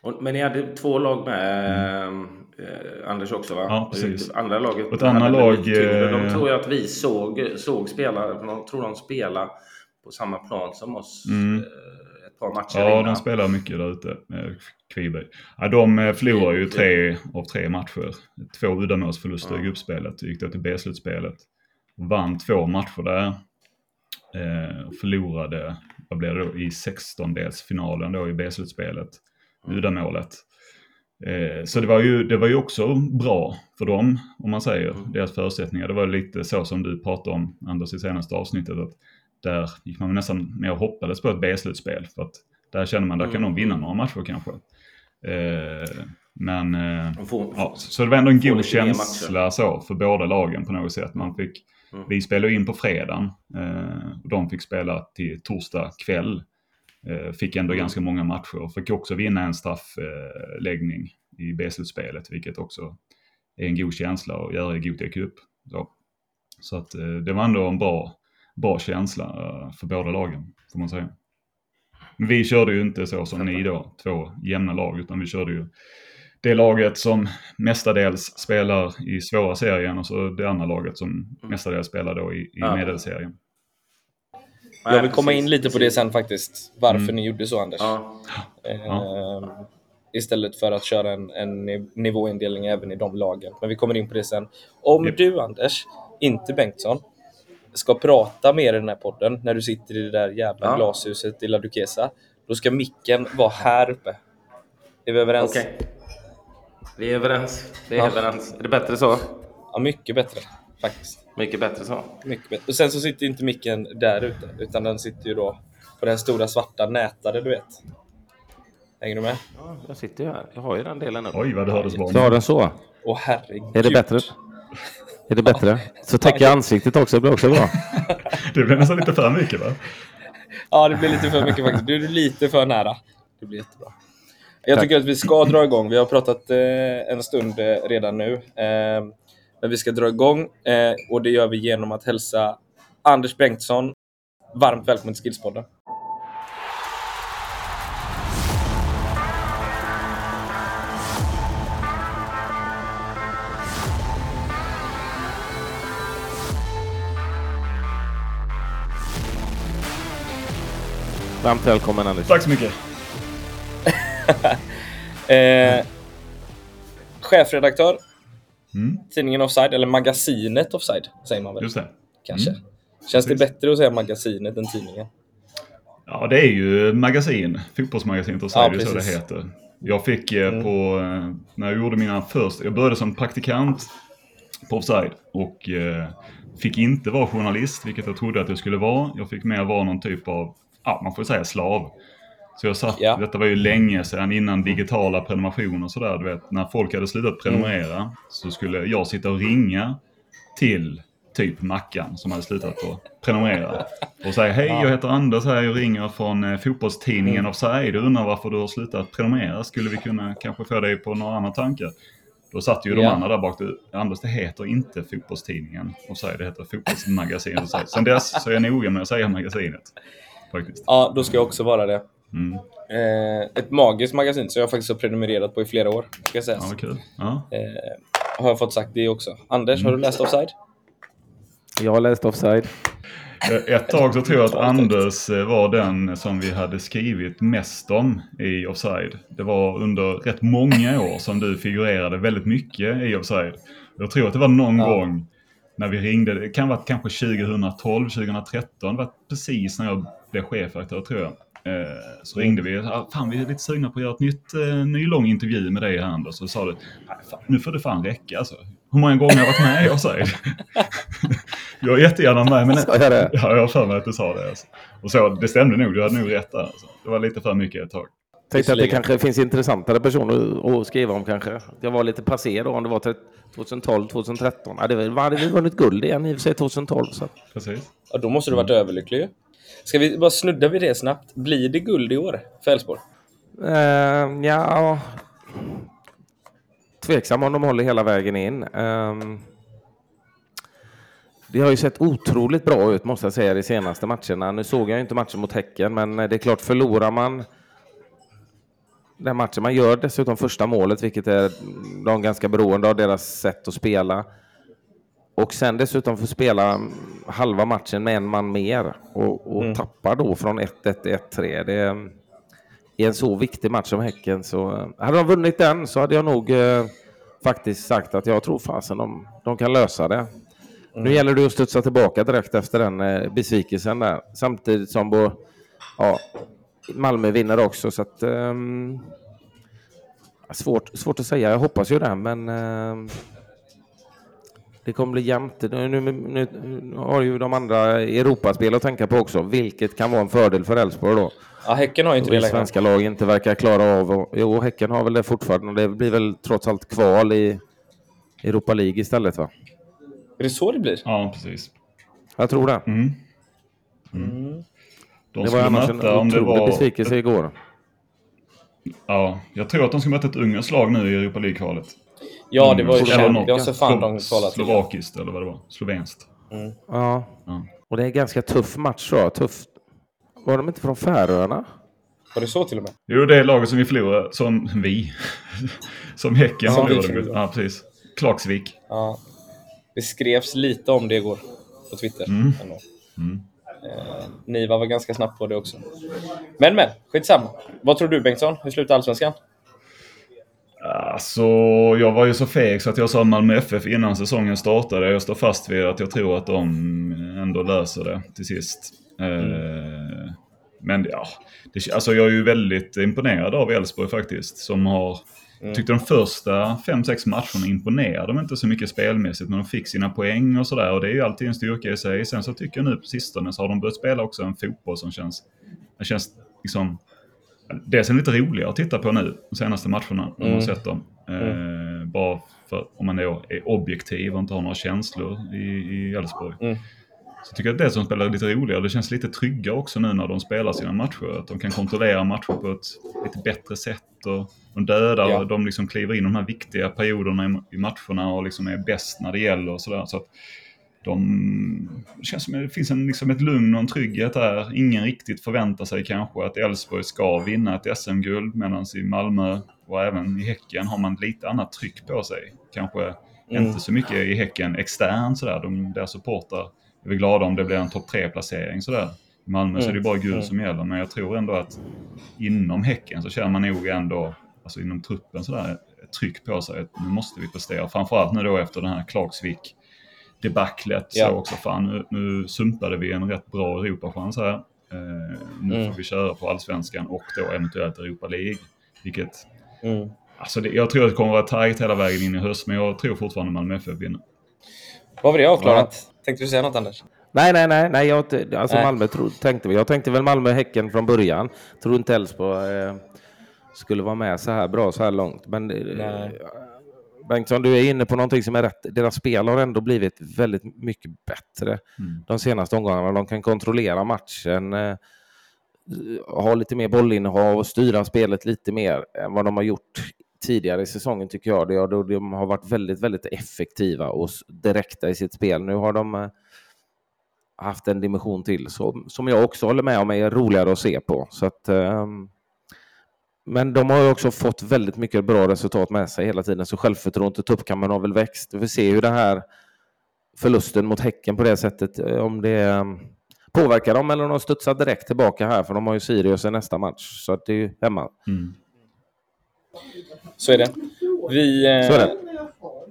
Och, men ni hade två lag med mm. eh, Anders också va? Ja, precis. Andra laget. Och ett andra lag... De eh, tror jag att vi såg, såg spela, de tror de spela på samma plan som oss. Mm. Eh, ett par matcher Ja, innan. de spelar mycket där ute med Kviberg. Ja, de eh, förlorar ju tre av tre matcher. Två uddamålsförluster ja. i gruppspelet. Gick då till B-slutspelet. Vann två matcher där. Eh, förlorade, vad blev det då, i 16-delsfinalen då i B-slutspelet. Mm. Uddamålet. Eh, så det var, ju, det var ju också bra för dem, om man säger, mm. deras förutsättningar. Det var lite så som du pratade om, Anders, i senaste avsnittet. Att där gick man nästan mer och hoppades på ett B-slutspel. För att där känner man, där kan de vinna några matcher kanske. Eh, men, eh, får, ja, så det var ändå en god känsla så för båda lagen på något sätt. Man fick, mm. Vi spelade in på fredagen eh, och de fick spela till torsdag kväll. Eh, fick ändå mm. ganska många matcher och fick också vinna en straffläggning i B-slutspelet, vilket också är en god känsla att göra i Gothia Cup. Så, så att eh, det var ändå en bra, bra känsla eh, för båda lagen, får man säga. Men vi körde ju inte så som ni då, två jämna lag, utan vi körde ju det laget som mestadels spelar i svåra serien och så det andra laget som mm. mestadels spelar då i, i medelserien. Jag vill komma in lite på det sen faktiskt, varför mm. ni gjorde så Anders. Ja. Eh, ja. Istället för att köra en, en nivåindelning även i de lagen. Men vi kommer in på det sen. Om yep. du Anders, inte Bengtsson, ska prata mer i den här podden när du sitter i det där jävla ja. glashuset i La Duquesa, då ska micken vara här uppe. Är vi överens? Okay. Vi är överens. Vi är ja. överens. Är det bättre så? Ja, mycket bättre faktiskt. Mycket bättre så. Mycket bättre. Och sen så sitter inte micken där ute, utan den sitter ju då på den stora svarta nätade, du vet. Hänger du med? Ja, jag sitter ju här. Jag har ju den delen nu. Oj, vad det hördes bra. Du har den så? Åh herregud. Är det bättre? Är det bättre? Så täcker jag ansiktet också, det blir också bra. det blir nästan lite för mycket va? Ja, det blir lite för mycket faktiskt. Du är lite för nära. Det blir jättebra. Jag Tack. tycker att vi ska dra igång. Vi har pratat eh, en stund eh, redan nu. Eh, men vi ska dra igång eh, och det gör vi genom att hälsa Anders Bengtsson varmt välkommen till Skillspodden. Varmt välkommen Anders. Tack så mycket. eh, chefredaktör, mm. tidningen Offside, eller magasinet Offside säger man väl? Just det. Kanske. Mm. Känns Precis. det bättre att säga magasinet än tidningen? Ja, det är ju magasin. Fotbollsmagasinet Offside, ja, är så det heter. Jag fick eh, mm. på, eh, när jag gjorde mina första, jag började som praktikant på Offside och eh, fick inte vara journalist, vilket jag trodde att jag skulle vara. Jag fick mer vara någon typ av ja, man får säga slav. Så jag satt, ja. detta var ju länge sedan innan digitala prenumerationer och sådär. Du vet, när folk hade slutat prenumerera mm. så skulle jag sitta och ringa till typ Mackan som hade slutat att prenumerera. Och säga hej jag heter Anders här, jag ringer från eh, fotbollstidningen mm. Offside och undrar varför du har slutat prenumerera. Skulle vi kunna kanske få dig på några andra tankar? Då satt ju de ja. andra där bak. Anders, det heter inte fotbollstidningen Offside, det heter fotbollsmagasinet Offside. Sen dess så är jag noga med att säga magasinet faktiskt. Ja, då ska jag också vara det. Mm. Eh, ett magiskt magasin som jag faktiskt har prenumererat på i flera år. Ska sägas. Ja, kul. Ja. Eh, har jag fått sagt det också. Anders, mm. har du läst Offside? Jag har läst Offside. Eh, ett tag så tror jag att Anders var den som vi hade skrivit mest om i Offside. Det var under rätt många år som du figurerade väldigt mycket i Offside. Jag tror att det var någon ja. gång när vi ringde, det kan ha varit kanske 2012, 2013, det var precis när jag blev chefredaktör tror jag. Eh, så ringde vi, fan vi är lite sugna på att göra ett nytt, eh, ny lång intervju med dig här Anders. Så sa du, fan, nu får det fan räcka alltså. Hur många gånger har jag varit med i Offside? jag är jättegärna med. Men, sa jag det? Ja, jag har för mig att du sa det. Alltså. Och så, det stämde nog, du hade nog rätt där. Alltså. Det var lite för mycket ett tag. Tänkte att det kanske finns intressantare personer att skriva om kanske. Jag var lite passé då om det var 2012, 2013. Ja, det hade vi vunnit guld igen i och för sig 2012. Så. Precis. Ja, då måste du varit överlycklig. Ska vi bara snudda vid det snabbt? Blir det guld i år för Elfsborg? Uh, ja, tveksam om de håller hela vägen in. Um, det har ju sett otroligt bra ut måste jag säga de senaste matcherna. Nu såg jag inte matchen mot Häcken, men eh, det är klart förlorar man den matchen. Man gör dessutom första målet, vilket är de ganska beroende av deras sätt att spela. Och sen dessutom får spela halva matchen med en man mer och, och mm. tappar då från 1-1 till 1-3. Det är, i en så viktig match som Häcken så hade de vunnit den så hade jag nog eh, faktiskt sagt att jag tror fasen de, de kan lösa det. Mm. Nu gäller det att studsa tillbaka direkt efter den eh, besvikelsen där. Samtidigt som bo, ja, Malmö vinner också så att um, svårt, svårt att säga. Jag hoppas ju det men um, det kommer bli jämnt. Nu, nu, nu, har ju de andra Europaspel att tänka på också, vilket kan vara en fördel för Elfsborg då. Ja, Häcken har ju inte det längre. Svenska lag inte verkar klara av. Och, jo, Häcken har väl det fortfarande. Det blir väl trots allt kval i Europa League istället, va? Är det så det blir? Ja, precis. Jag tror det. Mm. Mm. De det var annars möta, en otrolig var... besvikelse igår. Ja, jag tror att de ska möta ett ungerskt lag nu i Europa League-kvalet. Ja, det var ju Champions för fan de kvalade till. Slovakiskt eller vad det var. Slovenskt. Mm. Ja. ja. och det är en ganska tuff match då. Tuff. Var de inte från Färöarna? Var det så till och med? Jo, det är laget som vi förlorade. Som vi. som Häcken ja, förlorade. Ja, precis. Klagsvik. Ja. Det skrevs lite om det igår på Twitter. Mm. Mm. Eh, Niva var ganska snabb på det också. Men men, skitsamma. Vad tror du Bengtsson? Hur slutar Allsvenskan? Alltså, jag var ju så feg så att jag sa Malmö FF innan säsongen startade. Jag står fast vid att jag tror att de ändå löser det till sist. Mm. Eh, men ja, det, alltså jag är ju väldigt imponerad av Elfsborg faktiskt. Som har, mm. tyckte de första 5-6 matcherna imponerade de inte så mycket spelmässigt. Men de fick sina poäng och sådär. Och det är ju alltid en styrka i sig. Sen så tycker jag nu på sistone så har de börjat spela också en fotboll som känns, det känns liksom Dels är det lite roligare att titta på nu, de senaste matcherna, om mm. man sett dem. Mm. Eh, bara för om man då är objektiv och inte har några känslor i Elfsborg. Mm. Så jag tycker att det som spelar lite roligare, det känns lite tryggare också nu när de spelar sina matcher. Att de kan kontrollera matcher på ett lite bättre sätt. Och de dödar, ja. de liksom kliver in i de här viktiga perioderna i, matcherna och liksom är bäst när det gäller. Och sådär. Så att de, det känns som det finns en, liksom ett lugn och en trygghet där. Ingen riktigt förväntar sig kanske att Elfsborg ska vinna ett SM-guld medan i Malmö och även i Häcken har man lite annat tryck på sig. Kanske mm. inte så mycket i Häcken externt sådär. De, deras supportrar är väl glada om det blir en topp 3-placering sådär. I Malmö mm. så är det mm. bara guld mm. som gäller men jag tror ändå att inom Häcken så känner man nog ändå, alltså inom truppen sådär, ett tryck på sig att nu måste vi prestera. Framförallt nu då efter den här Klagsvik debaclet. Ja. Så också, fan nu, nu sumpade vi en rätt bra Europachans här. Eh, nu mm. får vi köra på allsvenskan och då eventuellt Europa League. Vilket, mm. alltså det, jag tror att det kommer att vara tajt hela vägen in i höst, men jag tror fortfarande Malmö FF vinner. Vad var det avklarat? Ja. Tänkte du säga något Anders? Nej, nej, nej, nej jag, alltså nej. Malmö tro, tänkte vi. Jag tänkte väl Malmö-Häcken från början. Tror inte Elfsborg eh, skulle vara med så här bra så här långt. Men eh, Bengtsson, du är inne på någonting som är rätt. Deras spel har ändå blivit väldigt mycket bättre mm. de senaste omgångarna. De kan kontrollera matchen, eh, ha lite mer bollinnehav och styra spelet lite mer än vad de har gjort tidigare i säsongen tycker jag. De har varit väldigt, väldigt effektiva och direkta i sitt spel. Nu har de eh, haft en dimension till som jag också håller med om är roligare att se på. Så att, um, men de har också fått väldigt mycket bra resultat med sig hela tiden, så självförtroendet och tuppkammaren har väl växt. Vi får se hur den här förlusten mot Häcken på det sättet, eh, om det mm, påverkar dem eller om de studsar direkt tillbaka här, för de har ju Sirius i nästa match, så det är ju hemma. Mm. Så är det. Vi, så är det.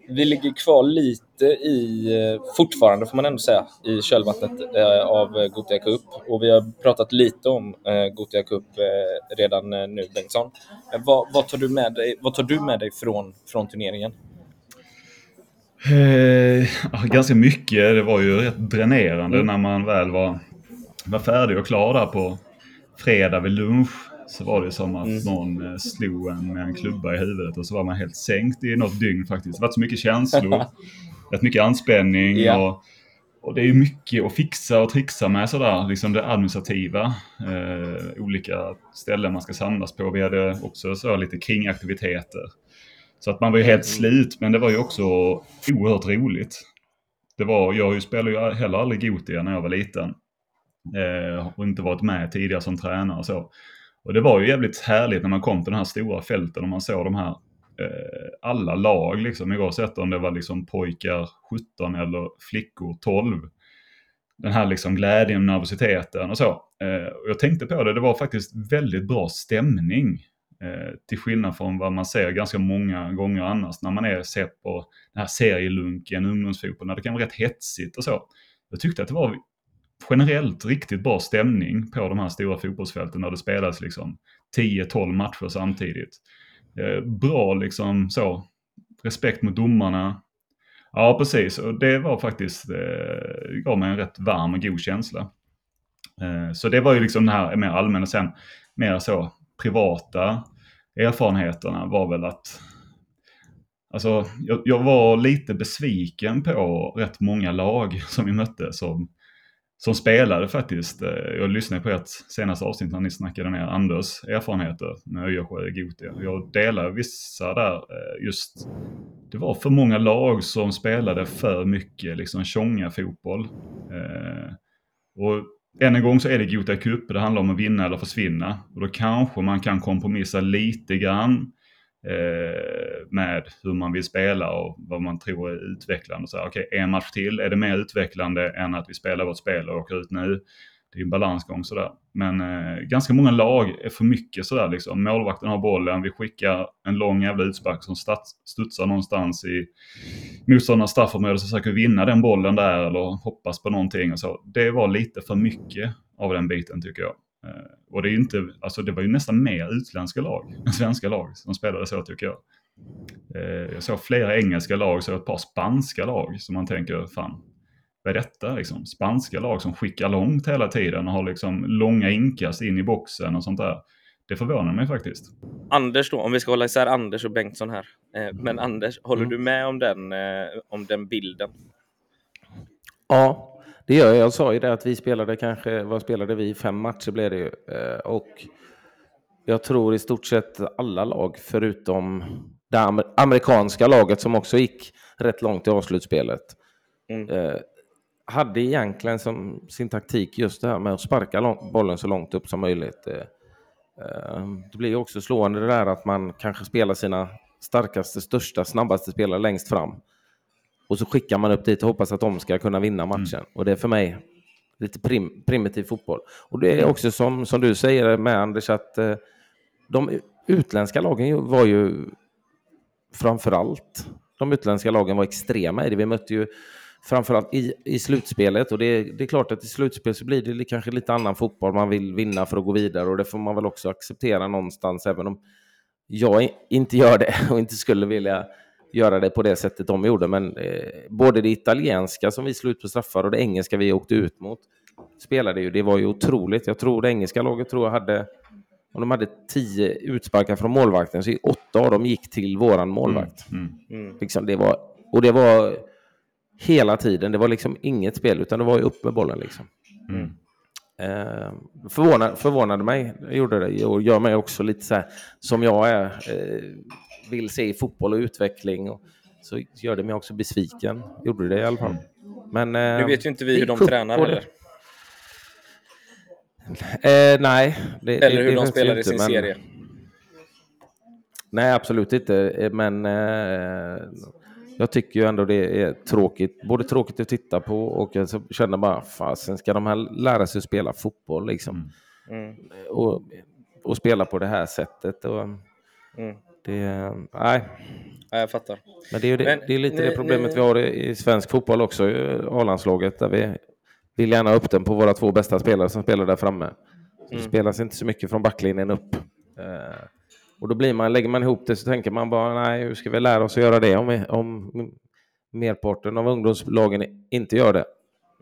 Eh, vi ligger kvar lite i, eh, fortfarande får man ändå säga, i kölvattnet eh, av Gothia Cup. Och vi har pratat lite om eh, Gothia Cup redan nu, Bengtsson. Vad, vad, tar du med dig, vad tar du med dig från, från turneringen? Eh, ganska mycket. Det var ju rätt dränerande mm. när man väl var, var färdig och klar där på fredag vid lunch så var det som att mm. någon eh, slog en med en klubba i huvudet och så var man helt sänkt i något dygn faktiskt. Det varit så mycket känslor, rätt mycket anspänning yeah. och, och det är mycket att fixa och trixa med sådär, liksom det administrativa. Eh, olika ställen man ska samlas på. Vi hade också så lite kringaktiviteter. Så att man var ju helt mm. slut, men det var ju också oerhört roligt. Det var, jag spelade ju heller aldrig Gotia när jag var liten. Eh, och inte varit med tidigare som tränare och så. Och det var ju jävligt härligt när man kom till den här stora fälten och man såg de här eh, alla lag liksom, oavsett om det var liksom pojkar 17 eller flickor 12. Den här liksom glädjen, nervositeten och så. Eh, och jag tänkte på det, det var faktiskt väldigt bra stämning. Eh, till skillnad från vad man ser ganska många gånger annars när man är sett på den här serielunken, ungdomsfotbollen, när det kan vara rätt hetsigt och så. Jag tyckte att det var generellt riktigt bra stämning på de här stora fotbollsfälten när det spelas liksom 10-12 matcher samtidigt. Eh, bra liksom så, respekt mot domarna. Ja, precis. Och det var faktiskt, eh, gav mig en rätt varm och god känsla. Eh, så det var ju liksom den här mer allmänna. Sen mer så privata erfarenheterna var väl att Alltså, jag, jag, var lite besviken på rätt många lag som vi mötte som som spelade faktiskt. Eh, jag lyssnade på ert senaste avsnitt när ni snackade ner Anders erfarenheter med Öjersjö Gotia. Jag delar vissa där eh, just, det var för många lag som spelade för mycket liksom tjonga fotboll. Eh, och än en gång så är det Gotia Cup, det handlar om att vinna eller försvinna. Och då kanske man kan kompromissa lite grann Eh, med hur man vill spela och vad man tror är utvecklande. Så okay, en match till, är det mer utvecklande än att vi spelar vårt spel och åker ut nu? Det är en balansgång sådär. Men eh, ganska många lag är för mycket sådär liksom. Målvakten har bollen, vi skickar en lång jävla utspark som studsar någonstans i motståndarnas straffområde så försöker vinna den bollen där eller hoppas på någonting och så. Det var lite för mycket av den biten tycker jag. Eh, och det, är inte, alltså det var ju nästan mer utländska lag än svenska lag som spelade så tycker jag. Eh, jag såg flera engelska lag, så ett par spanska lag som man tänker, fan, vad är detta liksom? Spanska lag som skickar långt hela tiden och har liksom långa inkast in i boxen och sånt där. Det förvånar mig faktiskt. Anders då, om vi ska hålla isär Anders och Bengtsson här. Eh, men Anders, håller mm. du med om den, om den bilden? Ja, det gör jag. Jag sa ju det att vi spelade kanske, vad spelade vi? Fem matcher blev det ju. Eh, och jag tror i stort sett alla lag förutom det amerikanska laget som också gick rätt långt i avslutspelet. Mm. Eh, hade egentligen som sin taktik just det här med att sparka bollen så långt upp som möjligt. Eh, det blir också slående det där att man kanske spelar sina starkaste, största, snabbaste spelare längst fram. Och så skickar man upp dit och hoppas att de ska kunna vinna mm. matchen. Mm. Och det är för mig lite prim, primitiv fotboll. Och det är också som, som du säger med Anders, att eh, de utländska lagen var ju framförallt, de utländska lagen var extrema i det. Vi mötte ju framförallt i, i slutspelet och det, det är klart att i slutspel så blir det kanske lite annan fotboll. Man vill vinna för att gå vidare och det får man väl också acceptera någonstans, även om jag inte gör det och inte skulle vilja göra det på det sättet de gjorde. Men eh, både det italienska som vi slog ut på straffar och det engelska vi åkte ut mot spelade ju. Det var ju otroligt. Jag tror det engelska laget tror jag hade om de hade tio utsparkar från målvakten så åtta av dem gick till våran målvakt. Mm, mm. mm. Liksom det var, och det var hela tiden. Det var liksom inget spel utan det var ju upp med bollen. Liksom. Mm. Eh, förvånade, förvånade mig, gjorde det och gör mig också lite så här som jag är. Eh, vill se fotboll och utveckling. Och så gör det mig också besviken. Gjorde det i alla fall. Men, nu vet ju inte vi hur de tränar heller. Eh, nej. Det, Eller hur det, de spelar i sin men... serie. Nej, absolut inte. Eh, men eh, jag tycker ju ändå det är tråkigt. Både tråkigt att titta på och jag känner bara, fasen ska de här lära sig att spela fotboll liksom? Mm. Och, och spela på det här sättet. Och, mm. Det, nej. Ja, jag fattar. Men det är, det, Men, det är lite ni, det problemet ni... vi har i, svensk fotboll också, A-landslaget, där vi vill gärna upp den på våra två bästa spelare som spelar där framme. Så mm. Det spelas inte så mycket från backlinjen upp. Uh, och då blir man, lägger man ihop det så tänker man bara, nej, hur ska vi lära oss att göra det om, om merparten av ungdomslagen inte gör det?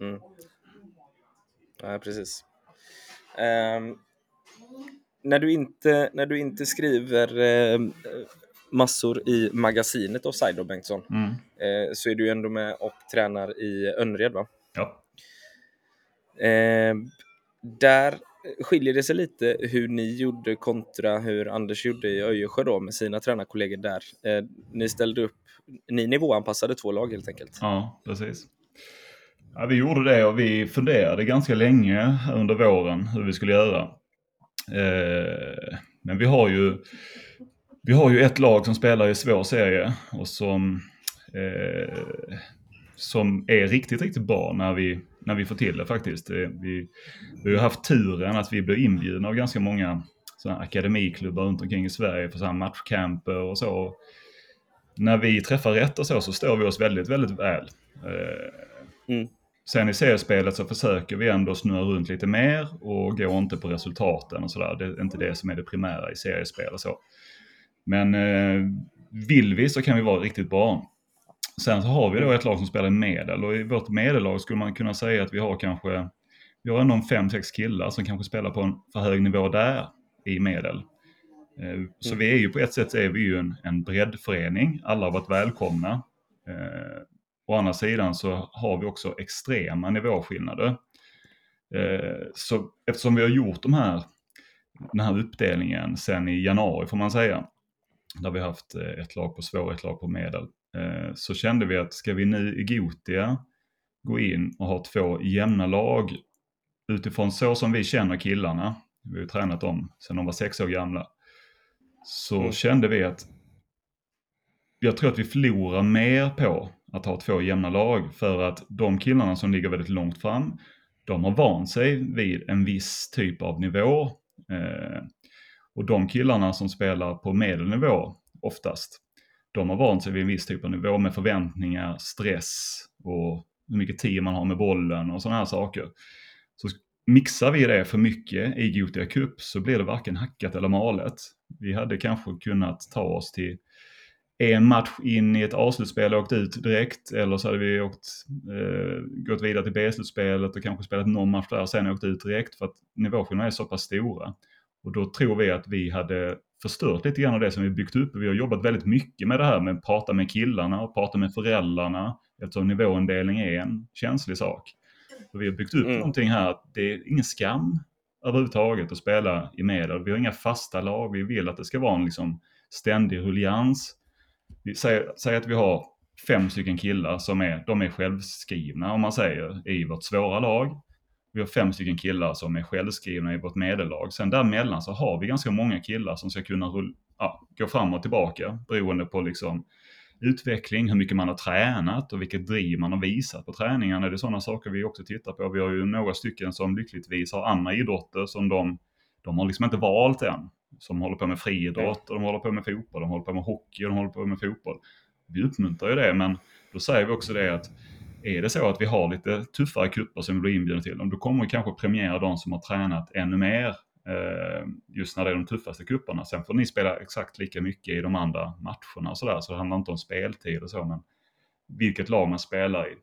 Mm. Ja, precis. Um, när, du inte, när du inte skriver eh, massor i magasinet Offside och Bengtsson mm. eh, så är du ändå med och tränar i Önnered va? Ja. Eh, där skiljer det sig lite hur ni gjorde kontra hur Anders gjorde i Öjersjö då med sina tränarkollegor där. Eh, ni ställde upp, ni nivåanpassade två lag helt enkelt. Ja, precis. Ja, vi gjorde det och vi funderade ganska länge under våren hur vi skulle göra. Eh, men vi har ju vi har ju ett lag som spelar i svår serie och som, eh, som är riktigt, riktigt bra när vi, när vi får till det faktiskt. Eh, vi, vi har haft turen att vi blir inbjudna av ganska många sådana akademiklubbar runt omkring i Sverige för sådana matchcamper och så. När vi träffar rätt och så, så står vi oss väldigt, väldigt väl. Eh, mm. Sen i seriespelet så försöker vi ändå snurra runt lite mer och går inte på resultaten och sådär. Det är inte det som är det primära i seriespel och så. Men eh, vill vi så kan vi vara riktigt bra. Sen så har vi då ett lag som spelar medel och i vårt medellag skulle man kunna säga att vi har kanske, vi har ändå fem, sex killar som kanske spelar på en för hög nivå där i medel. Eh, så mm. vi är ju på ett sätt är vi ju en, en breddförening, alla har varit välkomna. Å andra sidan så har vi också extrema nivåskillnader. Eh, så eftersom vi har gjort de här, den här uppdelningen sen i januari får man säga, där vi haft eh, ett lag på svår, ett lag på medel, eh, så kände vi att ska vi nu i Gotia gå in och ha två jämna lag utifrån så som vi känner killarna, vi har ju tränat dem sedan de var sex år gamla, så mm. kände vi att jag tror att vi förlorar mer på att ha två jämna lag för att de killarna som ligger väldigt långt fram, de har vant sig vid en viss typ av nivå. Eh, och de killarna som spelar på medelnivå oftast, de har vant sig vid en viss typ av nivå med förväntningar, stress och hur mycket tid man har med bollen och sådana här saker. Så mixar vi det för mycket i Gothia Cup så blir det varken hackat eller malet. Vi hade kanske kunnat ta oss till en match in i ett A-slutspel och åkt ut direkt. Eller så hade vi åkt, eh, gått vidare till B-slutspelet och kanske spelat någon match där och sen åkt ut direkt. För att nivåskillnaderna är så pass stora. Och då tror vi att vi hade förstört lite grann av det som vi byggt upp. Vi har jobbat väldigt mycket med det här med att prata med killarna och prata med föräldrarna. Eftersom nivåindelning är en känslig sak. Så vi har byggt upp mm. någonting här. Det är ingen skam överhuvudtaget att spela i medel. Vi har inga fasta lag. Vi vill att det ska vara en liksom ständig rullians säg, säg att vi har fem stycken killar som är, de är självskrivna om man säger i vårt svåra lag. Vi har fem stycken killar som är självskrivna i vårt medellag. Sen däremellan så har vi ganska många killar som ska kunna ja, gå fram och tillbaka beroende på liksom utveckling, hur mycket man har tränat och vilket driv man har visat på träningarna. Det är sådana saker vi också tittar på. Vi har ju några stycken som lyckligtvis har andra idrotter som de, de har liksom inte valt än. Som håller på med friidrott och de håller på med fotboll, de håller på med hockey och de håller på med fotboll. Vi uppmuntrar ju det, men då säger vi också det att är det så att vi har lite tuffare kupper som vi blir inbjudna till, då kommer vi kanske premiera de som har tränat ännu mer eh, just när det är de tuffaste kupperna. Sen får ni spela exakt lika mycket i de andra matcherna och sådär, så det handlar inte om speltid och så, men vilket lag man spelar i.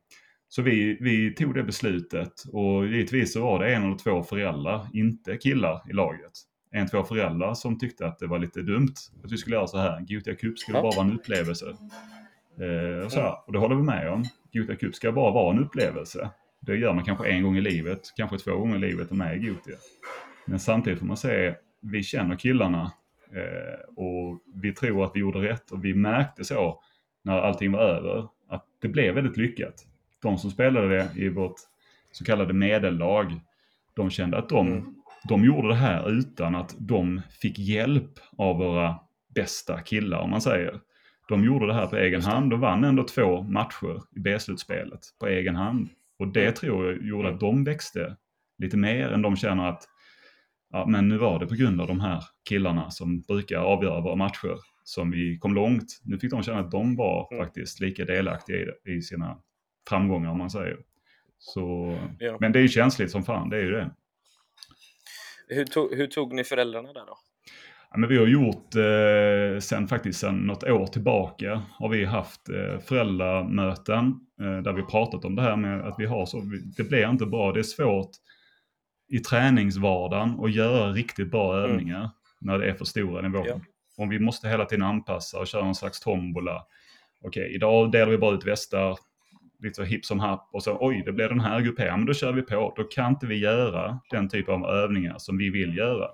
Så vi, vi tog det beslutet och givetvis så var det en eller två föräldrar, inte killar i laget. En, två föräldrar som tyckte att det var lite dumt att vi skulle göra så här. Gothia Cup skulle bara vara en upplevelse. Eh, och, så och det håller vi med om. Gothia Cup ska bara vara en upplevelse. Det gör man kanske en gång i livet, kanske två gånger i livet och med i Gothia. Men samtidigt får man säga, vi känner killarna eh, och vi tror att vi gjorde rätt och vi märkte så när allting var över att det blev väldigt lyckat. De som spelade det i vårt så kallade medellag, de kände att de, mm. De gjorde det här utan att de fick hjälp av våra bästa killar om man säger. De gjorde det här på egen hand och vann ändå två matcher i B-slutspelet på egen hand. Och det mm. tror jag gjorde att de växte lite mer än de känner att ja, men nu var det på grund av de här killarna som brukar avgöra våra matcher som vi kom långt. Nu fick de känna att de var mm. faktiskt lika delaktiga i, i sina framgångar om man säger. Så, ja. Men det är ju känsligt som fan, det är ju det. Hur tog, hur tog ni föräldrarna där då? Ja, men vi har gjort, eh, sen faktiskt sen något år tillbaka, har vi haft eh, föräldramöten eh, där vi pratat om det här med att vi har så, det blir inte bra, det är svårt i träningsvardagen att göra riktigt bra mm. övningar mm. när det är för stora nivåer. Ja. Om vi måste hela tiden anpassa och köra någon slags tombola. Okej, idag delar vi bara ut västar, lite hipp som happ och så oj, det blev den här grupperingen, men då kör vi på. Då kan inte vi göra den typ av övningar som vi vill göra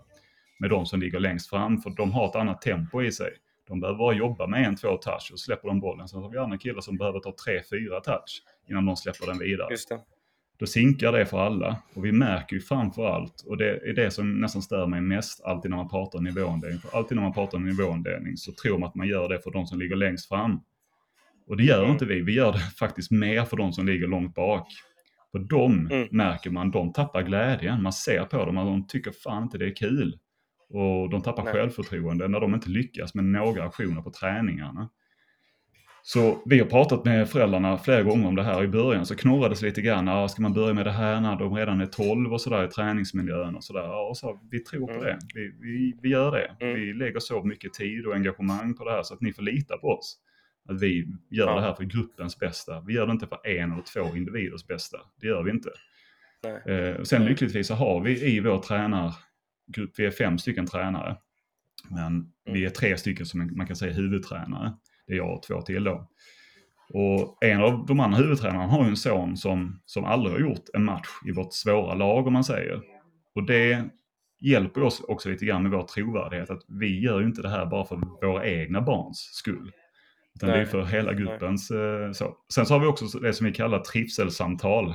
med de som ligger längst fram, för de har ett annat tempo i sig. De behöver bara jobba med en, två touch och släpper de bollen. Sen har vi andra killar som behöver ta tre, fyra touch innan de släpper den vidare. då sinkar det för alla. Och vi märker ju framför allt, och det är det som nästan stör mig mest alltid när man pratar nivåindelning. För alltid när man pratar nivåindelning så tror man att man gör det för de som ligger längst fram. Och det gör mm. inte vi, vi gör det faktiskt mer för de som ligger långt bak. För dem mm. märker man, de tappar glädjen. Man ser på dem att de tycker fan inte det är kul. Och de tappar Nej. självförtroende när de inte lyckas med några aktioner på träningarna. Så vi har pratat med föräldrarna flera gånger om det här. I början så knorrades lite grann. Ska man börja med det här när de redan är 12 och sådär i träningsmiljön och sådär. Och så, vi tror på mm. det. Vi, vi, vi gör det. Mm. Vi lägger så mycket tid och engagemang på det här så att ni får lita på oss. Att vi gör ja. det här för gruppens bästa. Vi gör det inte för en eller två individers bästa. Det gör vi inte. Eh, sen lyckligtvis så har vi i vår tränargrupp, vi är fem stycken tränare. Men mm. vi är tre stycken som man kan säga huvudtränare. Det är jag och två till då. Och en av de andra huvudtränarna har ju en son som, som aldrig har gjort en match i vårt svåra lag om man säger. Och det hjälper oss också lite grann med vår trovärdighet att vi gör ju inte det här bara för våra egna barns skull. Utan Nej. det är för hela gruppens eh, så. Sen så har vi också det som vi kallar trivselsamtal.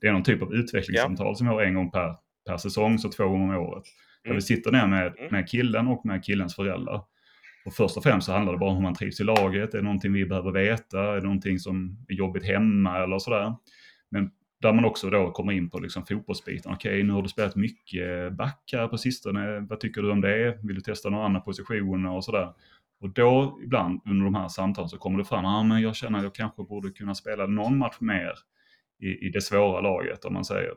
Det är någon typ av utvecklingssamtal ja. som vi har en gång per, per säsong, så två gånger om året. Där mm. vi sitter ner med, mm. med killen och med killens föräldrar. Och först och främst så handlar det bara om hur man trivs i laget. Är det någonting vi behöver veta? Är det någonting som är jobbigt hemma eller sådär? Men där man också då kommer in på liksom fotbollsbiten. Okej, okay, nu har du spelat mycket back här på sistone. Vad tycker du om det? Vill du testa några andra positioner och sådär? Och då ibland under de här samtalen så kommer det fram, ah, men jag känner att jag kanske borde kunna spela någon match mer i, i det svåra laget om man säger.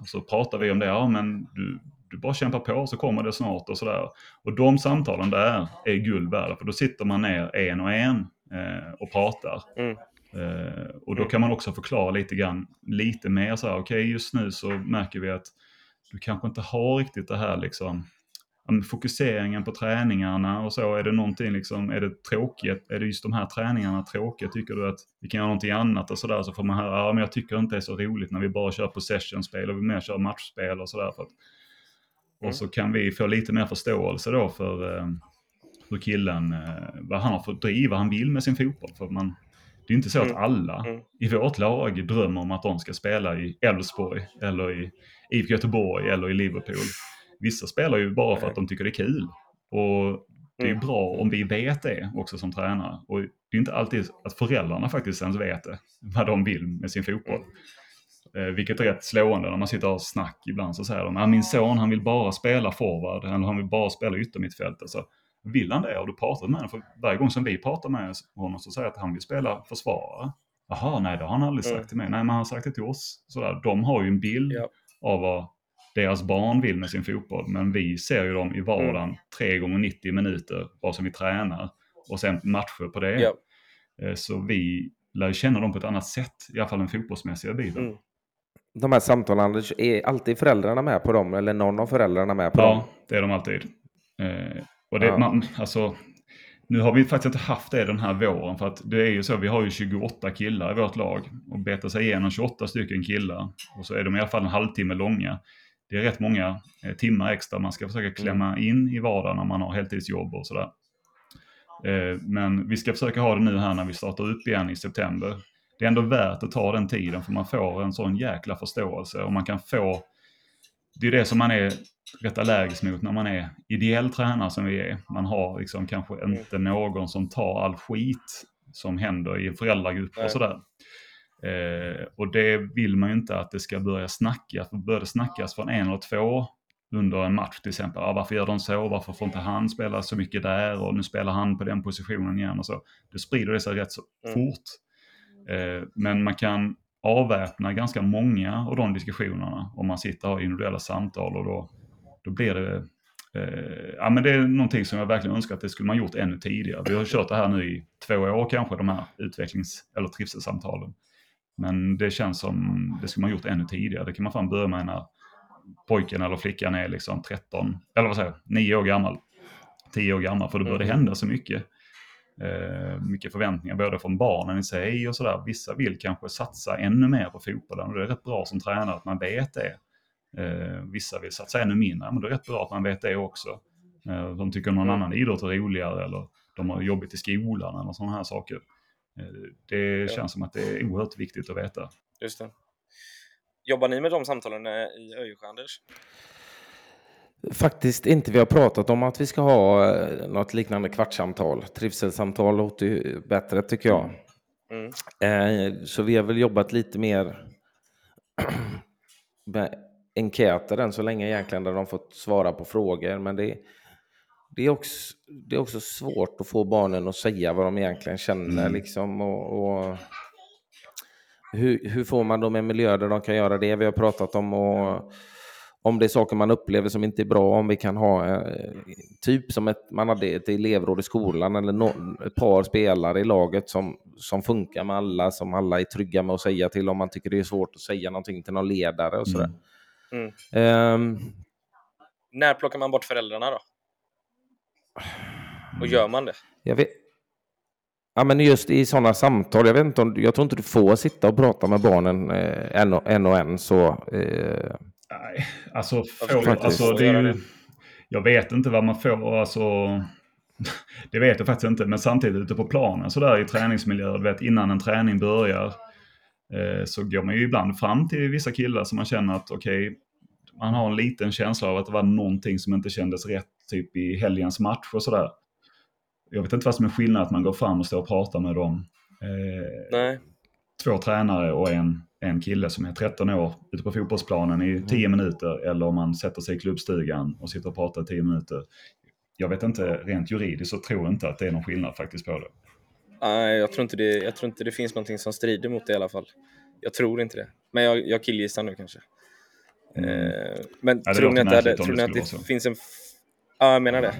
Och så pratar vi om det, ja men du, du bara kämpar på så kommer det snart och sådär. Och de samtalen där är guld värda för då sitter man ner en och en eh, och pratar. Mm. Eh, och då mm. kan man också förklara lite grann, lite mer så här, okej okay, just nu så märker vi att du kanske inte har riktigt det här liksom fokuseringen på träningarna och så, är det någonting liksom, är det tråkigt, är det just de här träningarna tråkiga, tycker du att vi kan göra någonting annat och sådär, så får man höra, ja men jag tycker inte det är så roligt när vi bara kör possession-spel och vi mer kör matchspel och sådär. Mm. Och så kan vi få lite mer förståelse då för eh, hur killen, eh, vad han har för driv, vad han vill med sin fotboll. För man, det är inte så att mm. alla mm. i vårt lag drömmer om att de ska spela i Elfsborg eller i IFK Göteborg eller i Liverpool. Vissa spelar ju bara för att de tycker det är kul. Och det är mm. bra om vi vet det också som tränare. Och det är inte alltid att föräldrarna faktiskt ens vet det, vad de vill med sin fotboll. Eh, vilket är rätt slående när man sitter och snack ibland så säger de att min son han vill bara spela forward eller han vill bara spela yttermittfält. Alltså, vill han det? Har du pratat med honom? För varje gång som vi pratar med honom så säger han att han vill spela försvarare. Jaha, nej det har han aldrig sagt mm. till mig. Nej, men han har sagt det till oss. Sådär. De har ju en bild ja. av vad deras barn vill med sin fotboll. Men vi ser ju dem i vardagen mm. tre gånger 90 minuter, vad som vi tränar. Och sen matcher på det. Eh, så vi lär känna dem på ett annat sätt, i alla fall den fotbollsmässiga biten. Mm. De här samtalen, är alltid föräldrarna med på dem? Eller någon av föräldrarna med på ja, dem? Ja, det är de alltid. Eh, och det, ja. man, alltså, nu har vi faktiskt inte haft det den här våren för att det är ju så, vi har ju 28 killar i vårt lag och betar sig igenom 28 stycken killar och så är de i alla fall en halvtimme långa det är rätt många eh, timmar extra man ska försöka klämma mm. in i vardagen när man har heltidsjobb och sådär. Eh, men vi ska försöka ha det nu här när vi startar upp igen i september. Det är ändå värt att ta den tiden för man får en sån jäkla förståelse och man kan få... Det är det som man är rätt allergisk mot när man är ideell tränare som vi är. Man har liksom kanske mm. inte någon som tar all skit som händer i en föräldragrupp och sådär. Eh, och det vill man ju inte att det ska börja snackas. Börjar det snackas från en eller två under en match till exempel. Ja, varför gör de så? Varför får inte han spela så mycket där? Och nu spelar han på den positionen igen och så. Det sprider det sig rätt så mm. fort. Eh, men man kan avväpna ganska många av de diskussionerna om man sitter och har individuella samtal och då, då blir det Eh, ja, men det är någonting som jag verkligen önskar att det skulle man gjort ännu tidigare. Vi har kört det här nu i två år kanske, de här utvecklings eller trivselsamtalen. Men det känns som det skulle man gjort ännu tidigare. Det kan man fan börja med när pojken eller flickan är liksom 13, eller vad säger jag, 9 år gammal. 10 år gammal, för då börjar det mm. hända så mycket. Eh, mycket förväntningar både från barnen i sig och sådär. Vissa vill kanske satsa ännu mer på fotbollen och det är rätt bra som tränare att man vet det. Eh, vissa vill satsa ännu mindre, men det är rätt bra att man vet det också. Eh, de tycker någon mm. annan idrott är roligare eller de har jobbigt i skolan eller sådana här saker. Det känns som att det är oerhört viktigt att veta. Just det. Jobbar ni med de samtalen i ÖIK, Anders? Faktiskt inte. Vi har pratat om att vi ska ha eh, något liknande kvartssamtal. Trivselsamtal låter bättre tycker jag. Mm. Eh, så vi har väl jobbat lite mer med enkäter än så länge egentligen där de fått svara på frågor. Men det, det, är också, det är också svårt att få barnen att säga vad de egentligen känner. Mm. Liksom, och, och hur, hur, får man dem i en miljö där de kan göra det? Vi har pratat om och, om det är saker man upplever som inte är bra, om vi kan ha eh, typ som ett, man hade ett elevråd i skolan eller no, ett par spelare i laget som, som funkar med alla, som alla är trygga med att säga till om man tycker det är svårt att säga någonting till någon ledare och sådär. Mm. Mm. Um, När plockar man bort föräldrarna då? Och gör man det? Jag vet, Ja, men just i sådana samtal, jag, vet inte om, jag tror inte du får sitta och prata med barnen eh, en, och, en och en. Så, eh, Nej, alltså, får, alltså det är ju, jag vet inte vad man får. Alltså, det vet jag faktiskt inte, men samtidigt ute på planen så där i träningsmiljö, vet, innan en träning börjar, eh, så går man ju ibland fram till vissa killar som man känner att okej, okay, man har en liten känsla av att det var någonting som inte kändes rätt typ i helgens match och sådär. Jag vet inte vad som är skillnaden att man går fram och står och pratar med dem. Eh. Två tränare och en, en kille som är 13 år ute på fotbollsplanen i 10 mm. minuter eller om man sätter sig i klubbstugan och sitter och pratar i 10 minuter. Jag vet inte, rent juridiskt så tror jag inte att det är någon skillnad faktiskt på det. Nej, jag tror inte det, jag tror inte det finns någonting som strider mot det i alla fall. Jag tror inte det. Men jag, jag killgissar nu kanske. Mm. Eh, men ja, tror ni att det, tror ni att det finns en... Ja, jag menar det.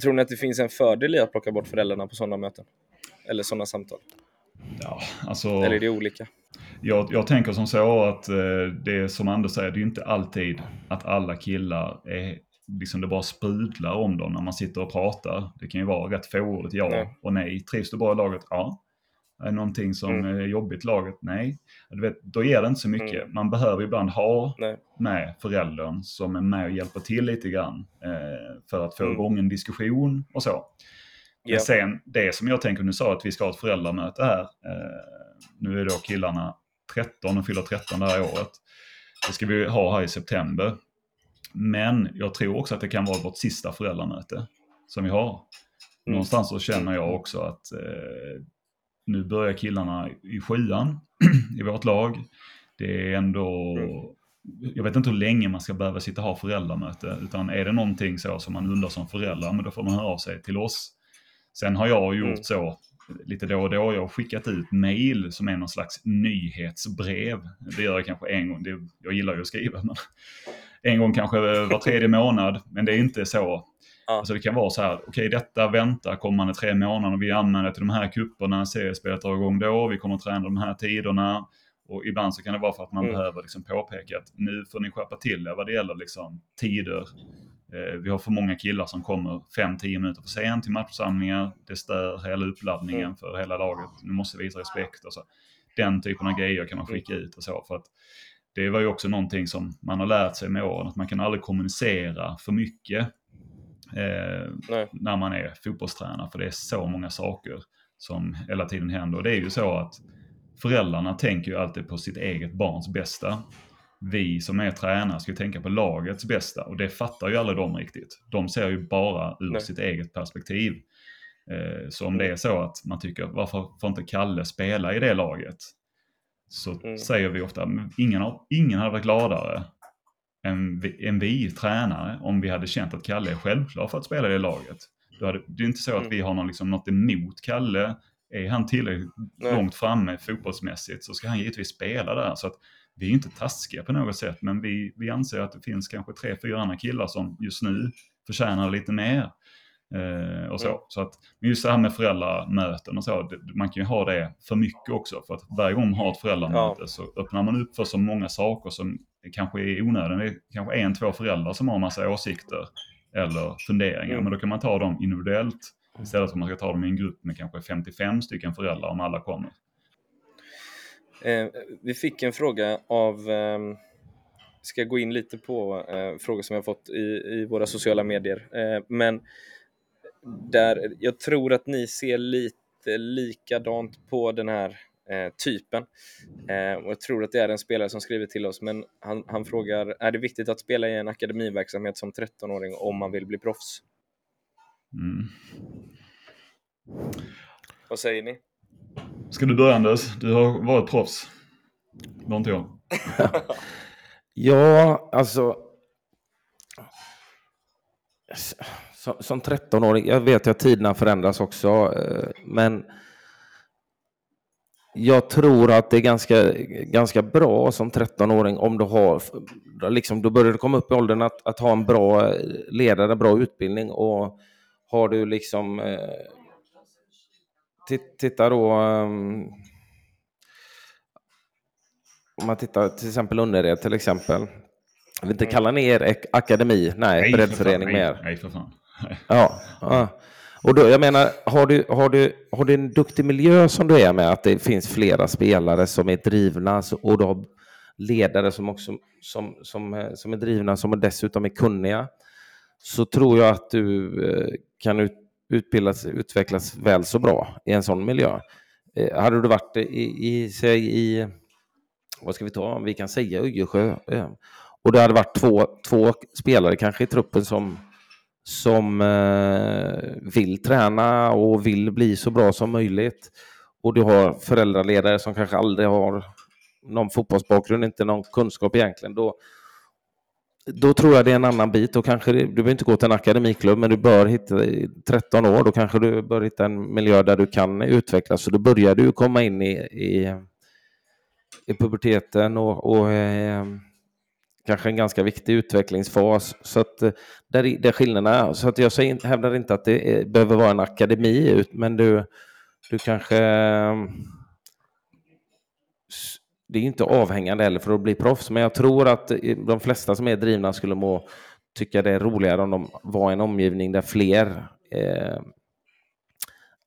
Tror ni att det finns en fördel i att plocka bort föräldrarna på sådana möten? Eller sådana samtal? Ja, alltså... Eller är det olika? Jag, jag tänker som så att eh, det är som Anders säger, det är inte alltid att alla killar är liksom det bara sprudlar om dem när man sitter och pratar. Det kan ju vara rätt fåordigt ja nej. och nej. Trivs du bra i laget? Ja. Är det någonting som mm. är jobbigt laget? Nej. Du vet, då ger det inte så mycket. Mm. Man behöver ibland ha Nej. med föräldern som är med och hjälper till lite grann eh, för att få mm. igång en diskussion och så. Men sen det som jag tänker, nu sa att vi ska ha ett föräldramöte här. Eh, nu är då killarna 13 och fyller 13 det här året. Det ska vi ha här i september. Men jag tror också att det kan vara vårt sista föräldramöte som vi har. Mm. Någonstans så känner jag också att eh, nu börjar killarna i sjuan i vårt lag. Det är ändå, mm. jag vet inte hur länge man ska behöva sitta och ha föräldramöte, utan är det någonting så som man undrar som förälder, men då får man höra av sig till oss. Sen har jag gjort mm. så lite då och då, jag har skickat ut mail som är någon slags nyhetsbrev. Det gör jag kanske en gång, det, jag gillar ju att skriva, men en gång kanske var tredje månad, men det är inte så Ja. Alltså det kan vara så här, okej okay, detta väntar kommande tre månader, vi anmäler till de här kupperna, seriespelet drar igång då, vi kommer att träna de här tiderna. Och ibland så kan det vara för att man mm. behöver liksom påpeka att nu får ni skärpa till er vad det gäller liksom tider. Eh, vi har för många killar som kommer 5-10 minuter för sent till matchsamlingar. Det stör hela uppladdningen mm. för hela laget. Nu måste vi visa respekt. Och så. Den typen av grejer kan man mm. skicka ut och så. För att det var ju också någonting som man har lärt sig med åren, att man kan aldrig kommunicera för mycket eh, när man är fotbollstränare. För det är så många saker som hela tiden händer. Och det är ju så att föräldrarna tänker ju alltid på sitt eget barns bästa. Vi som är tränare ska ju tänka på lagets bästa och det fattar ju aldrig de riktigt. De ser ju bara ur Nej. sitt eget perspektiv. Eh, så om det är så att man tycker, varför får inte Kalle spela i det laget? Så mm. säger vi ofta, ingen, ingen hade varit gladare än vi, än vi tränare om vi hade känt att Kalle är självklar för att spela i det laget. Då hade, det är inte så att mm. vi har någon, liksom, något emot Kalle. Är han tillräckligt Nej. långt framme fotbollsmässigt så ska han givetvis spela där. Så att vi är inte taskiga på något sätt, men vi, vi anser att det finns kanske tre, fyra andra killar som just nu förtjänar lite mer. Eh, och så. Mm. så att, just det här med föräldramöten och så, det, man kan ju ha det för mycket också. För att varje gång man har ett föräldramöte ja. så öppnar man upp för så många saker som kanske är onödiga. Det är kanske en, två föräldrar som har massa åsikter eller funderingar. Mm. Men då kan man ta dem individuellt istället för att man ska ta dem i en grupp med kanske 55 stycken föräldrar om alla kommer. Eh, vi fick en fråga av eh, ska gå in lite på eh, frågor som jag fått i, i våra sociala medier. Eh, men där jag tror att ni ser lite likadant på den här eh, typen. Eh, och jag tror att det är en spelare som skriver till oss, men han, han frågar, är det viktigt att spela i en akademiverksamhet som 13-åring om man vill bli proffs? Mm. Vad säger ni? Ska du börja Anders? Du har varit proffs. Var inte jag. ja, alltså. Som 13-åring, jag vet att tiderna förändras också, eh, men jag tror att det är ganska, ganska bra som 13-åring om du har, liksom, då börjar du komma upp i åldern att, att ha en bra ledare, bra utbildning och har du liksom eh, Titta då um, om man tittar till exempel Önnered till exempel. Jag vill inte kalla ner er akademi, nej, nej breddförening mer. Nej, för fan. ja, ja. Och då, jag menar, har du, har, du, har du en duktig miljö som du är med, att det finns flera spelare som är drivna och du har ledare som också som, som, eh, som är drivna, som dessutom är kunniga, så tror jag att du eh, kan ut, utbildas, utvecklas väl så bra i en sån miljö. Eh, hade du varit i, i, säg, i vad ska vi ta, vi kan säga Öjersjö, eh. och det hade varit två, två spelare kanske i truppen som, som eh, vill träna och vill bli så bra som möjligt. Och du har föräldraledare som kanske aldrig har någon fotbollsbakgrund, inte någon kunskap egentligen. Då, då tror jag det är en annan bit. Då kanske det, du behöver inte gå till en akademiklubb, men du bör hitta I 13 år. Då kanske du bör hitta en miljö där du kan utvecklas. Så då börjar du komma in i, i, i puberteten och, och eh, kanske en ganska viktig utvecklingsfas. Så att eh, där, där skillnaderna är. Så att jag säger, hävdar inte att det är, behöver vara en akademi, men du, du kanske eh, det är inte avhängande heller för att bli proffs, men jag tror att eh, de flesta som är drivna skulle må tycka det är roligare om de var i en omgivning där fler eh,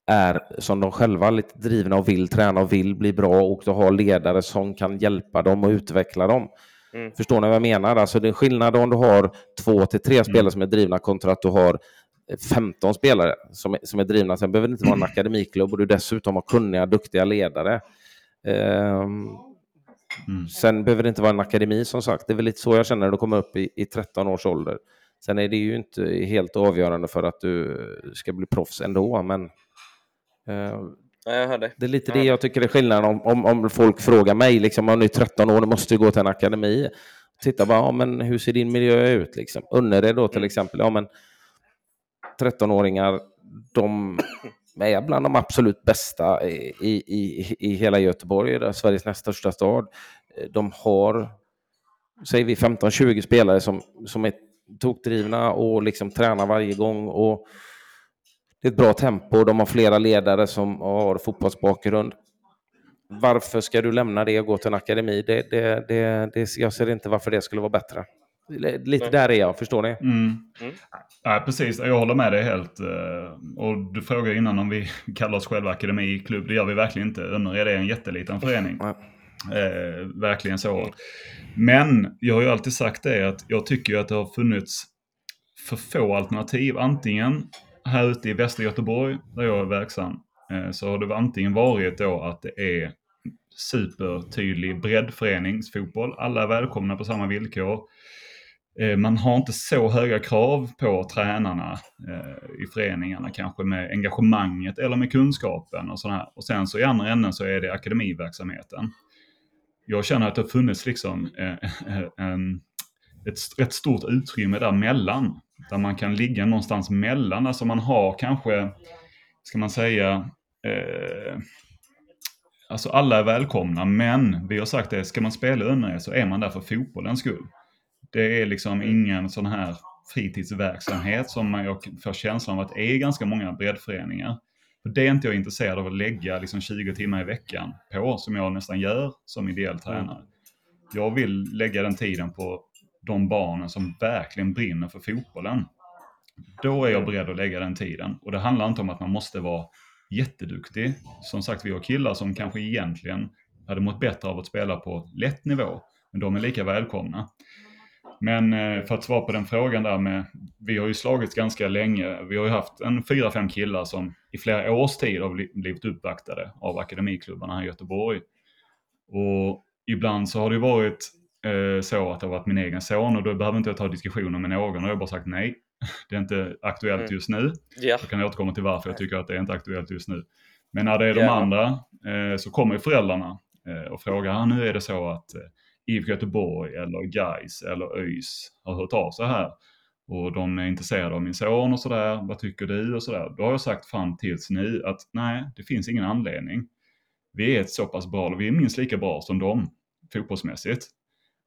är som de själva, lite drivna och vill träna och vill bli bra och då har ledare som kan hjälpa dem och utveckla dem. Mm. Förstår ni vad jag menar? Alltså det är skillnad om du har två till tre mm. spelare som är drivna kontra att du har 15 spelare som är, som är drivna. Sen behöver det inte vara en akademiklubb och du dessutom har kunniga, duktiga ledare. Um, Mm. Sen behöver det inte vara en akademi som sagt. Det är väl lite så jag känner när du kommer upp i, i 13 års ålder. Sen är det ju inte helt avgörande för att du ska bli proffs ändå, men eh, jag det är lite det jag tycker är skillnaden om, om, om folk frågar mig, liksom, om du är 13 år, du måste gå till en akademi. Titta bara, ja, men hur ser din miljö ut? Liksom? Önnered då till mm. exempel, ja men 13-åringar, de är bland de absolut bästa i, i, i hela Göteborg, Sveriges näst största stad. De har, säger vi, 15-20 spelare som, som är tokdrivna och liksom tränar varje gång. Och det är ett bra tempo. De har flera ledare som har fotbollsbakgrund. Varför ska du lämna det och gå till en akademi? Det, det, det, det, jag ser inte varför det skulle vara bättre. Lite där är jag, förstår ni? Mm. Mm. Ja, precis, jag håller med dig helt. Eh, och du frågade innan om vi kallar oss själva akademiklubb. Det gör vi verkligen inte. Önnered är en jätteliten förening. Mm. Eh, verkligen så. Men jag har ju alltid sagt det att jag tycker att det har funnits för få alternativ. Antingen här ute i västra Göteborg, där jag är verksam, eh, så har det antingen varit då att det är supertydlig breddföreningsfotboll. Alla är välkomna på samma villkor. Eh, man har inte så höga krav på tränarna eh, i föreningarna kanske med engagemanget eller med kunskapen och sådär. Och sen så i andra änden så är det akademiverksamheten. Jag känner att det har funnits liksom en, ett rätt stort utrymme däremellan. Där man kan ligga någonstans mellan. Alltså man har kanske, ska man säga, eh, alltså alla är välkomna men vi har sagt det, ska man spela Önnered så är man där för fotbollens skull. Det är liksom ingen sån här fritidsverksamhet som jag får känslan av att det är ganska många breddföreningar. För det är inte jag intresserad av att lägga liksom 20 timmar i veckan på, som jag nästan gör som ideell tränare. Jag vill lägga den tiden på de barnen som verkligen brinner för fotbollen. Då är jag beredd att lägga den tiden. Och det handlar inte om att man måste vara jätteduktig. Som sagt, vi har killar som kanske egentligen hade mått bättre av att spela på lätt nivå. Men de är lika välkomna. Men eh, för att svara på den frågan där med, vi har ju slagits ganska länge. Vi har ju haft en fyra, fem killar som i flera års tid har blivit uppvaktade av akademiklubbarna här i Göteborg. Och ibland så har det varit så att det har varit min egen son och då behöver inte jag ta diskussioner med någon och jag har bara sagt nej. Det är inte aktuellt mm. just nu. Yeah. Jag kan återkomma till varför jag tycker att det är inte aktuellt just nu. Men när det är de yeah. andra eh, så kommer föräldrarna eh, och frågar, ah, nu är det så att eh, IFK Göteborg eller Gais eller ÖIS har hört av sig här och de är intresserade av min son och sådär, vad tycker du och sådär. Då har jag sagt fram tills nu att nej, det finns ingen anledning. Vi är ett så pass bra, vi är minst lika bra som dem fotbollsmässigt.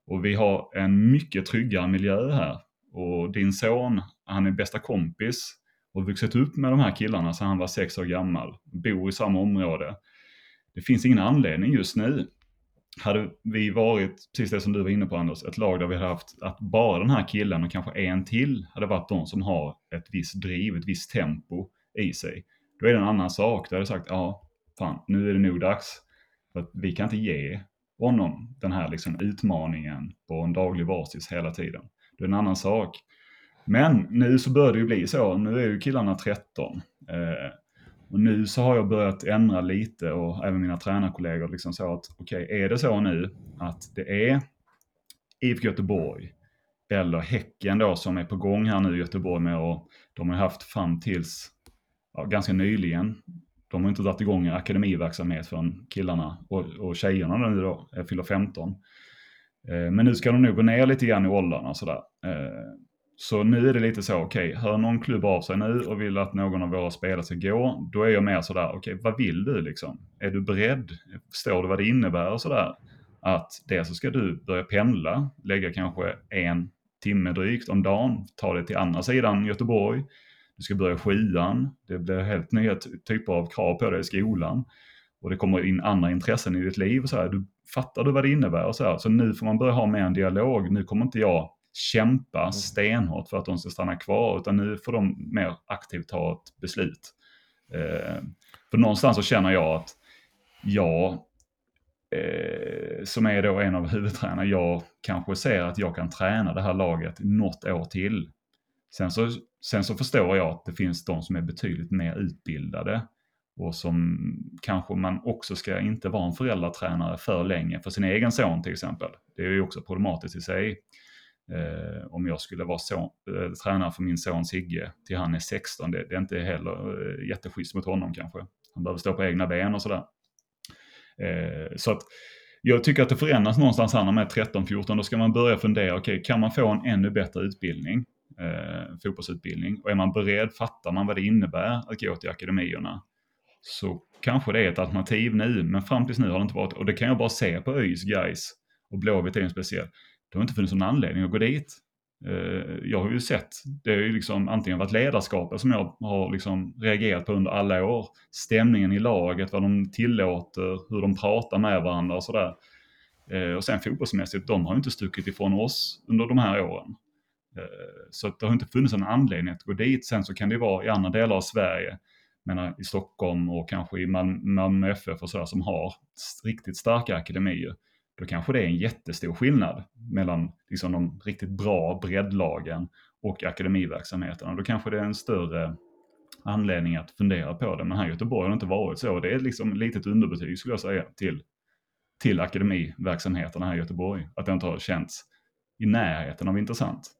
Och vi har en mycket tryggare miljö här. Och din son, han är bästa kompis och vuxit upp med de här killarna sedan han var sex år gammal, bor i samma område. Det finns ingen anledning just nu hade vi varit, precis det som du var inne på Anders, ett lag där vi hade haft att bara den här killen och kanske en till hade varit de som har ett visst driv, ett visst tempo i sig. Då är det en annan sak. Då hade jag sagt, ja, fan, nu är det nog dags. För att vi kan inte ge honom den här liksom utmaningen på en daglig basis hela tiden. Det är en annan sak. Men nu så börjar det ju bli så. Nu är ju killarna 13. Eh, och nu så har jag börjat ändra lite och även mina tränarkollegor liksom så att okej, okay, är det så nu att det är IFK Göteborg eller Häcken då som är på gång här nu i Göteborg med och de har haft fram tills ja, ganska nyligen. De har inte dragit igång en akademiverksamhet från killarna och, och tjejerna nu då, eh, fyller 15. Eh, men nu ska de nog gå ner lite grann i åldrarna sådär. Eh, så nu är det lite så, okej, okay, hör någon klubb av sig nu och vill att någon av våra spelare ska gå, då är jag mer sådär, okej, okay, vad vill du liksom? Är du beredd? Förstår du vad det innebär och sådär? Att dels så ska du börja pendla, lägga kanske en timme drygt om dagen, ta dig till andra sidan Göteborg. Du ska börja sjuan, det blir helt nya typer av krav på dig i skolan. Och det kommer in andra intressen i ditt liv och så här. Du, fattar du vad det innebär och så här. Så nu får man börja ha med en dialog. Nu kommer inte jag kämpa mm. stenhårt för att de ska stanna kvar, utan nu får de mer aktivt ta ett beslut. Eh, för någonstans så känner jag att jag, eh, som är då en av huvudtränarna, jag kanske ser att jag kan träna det här laget något år till. Sen så, sen så förstår jag att det finns de som är betydligt mer utbildade och som kanske man också ska inte vara en föräldratränare för länge för sin egen son till exempel. Det är ju också problematiskt i sig. Eh, om jag skulle vara son, eh, tränare för min son Sigge till han är 16, det, det är inte heller eh, jätteschysst mot honom kanske. Han behöver stå på egna ben och sådär. Eh, så att jag tycker att det förändras någonstans här när man är 13-14. Då ska man börja fundera, okej, okay, kan man få en ännu bättre utbildning? Eh, fotbollsutbildning. Och är man beredd, fattar man vad det innebär att gå till akademierna? Så kanske det är ett alternativ nu, men fram tills nu har det inte varit. Och det kan jag bara se på ÖIS, guys och Blåvitt är en speciell det har inte funnits någon anledning att gå dit. Eh, jag har ju sett, det har ju liksom antingen varit ledarskapet som jag har liksom reagerat på under alla år. Stämningen i laget, vad de tillåter, hur de pratar med varandra och sådär. Eh, och sen fotbollsmässigt, de har ju inte stuckit ifrån oss under de här åren. Eh, så det har inte funnits en anledning att gå dit. Sen så kan det vara i andra delar av Sverige, menar, i Stockholm och kanske i Malmö FF och sådär som har riktigt starka akademier då kanske det är en jättestor skillnad mellan liksom de riktigt bra breddlagen och akademiverksamheten. Då kanske det är en större anledning att fundera på det. Men här i Göteborg har det inte varit så. Det är liksom ett litet underbetyg skulle jag säga till, till akademiverksamheterna här i Göteborg. Att det inte har känts i närheten av intressant.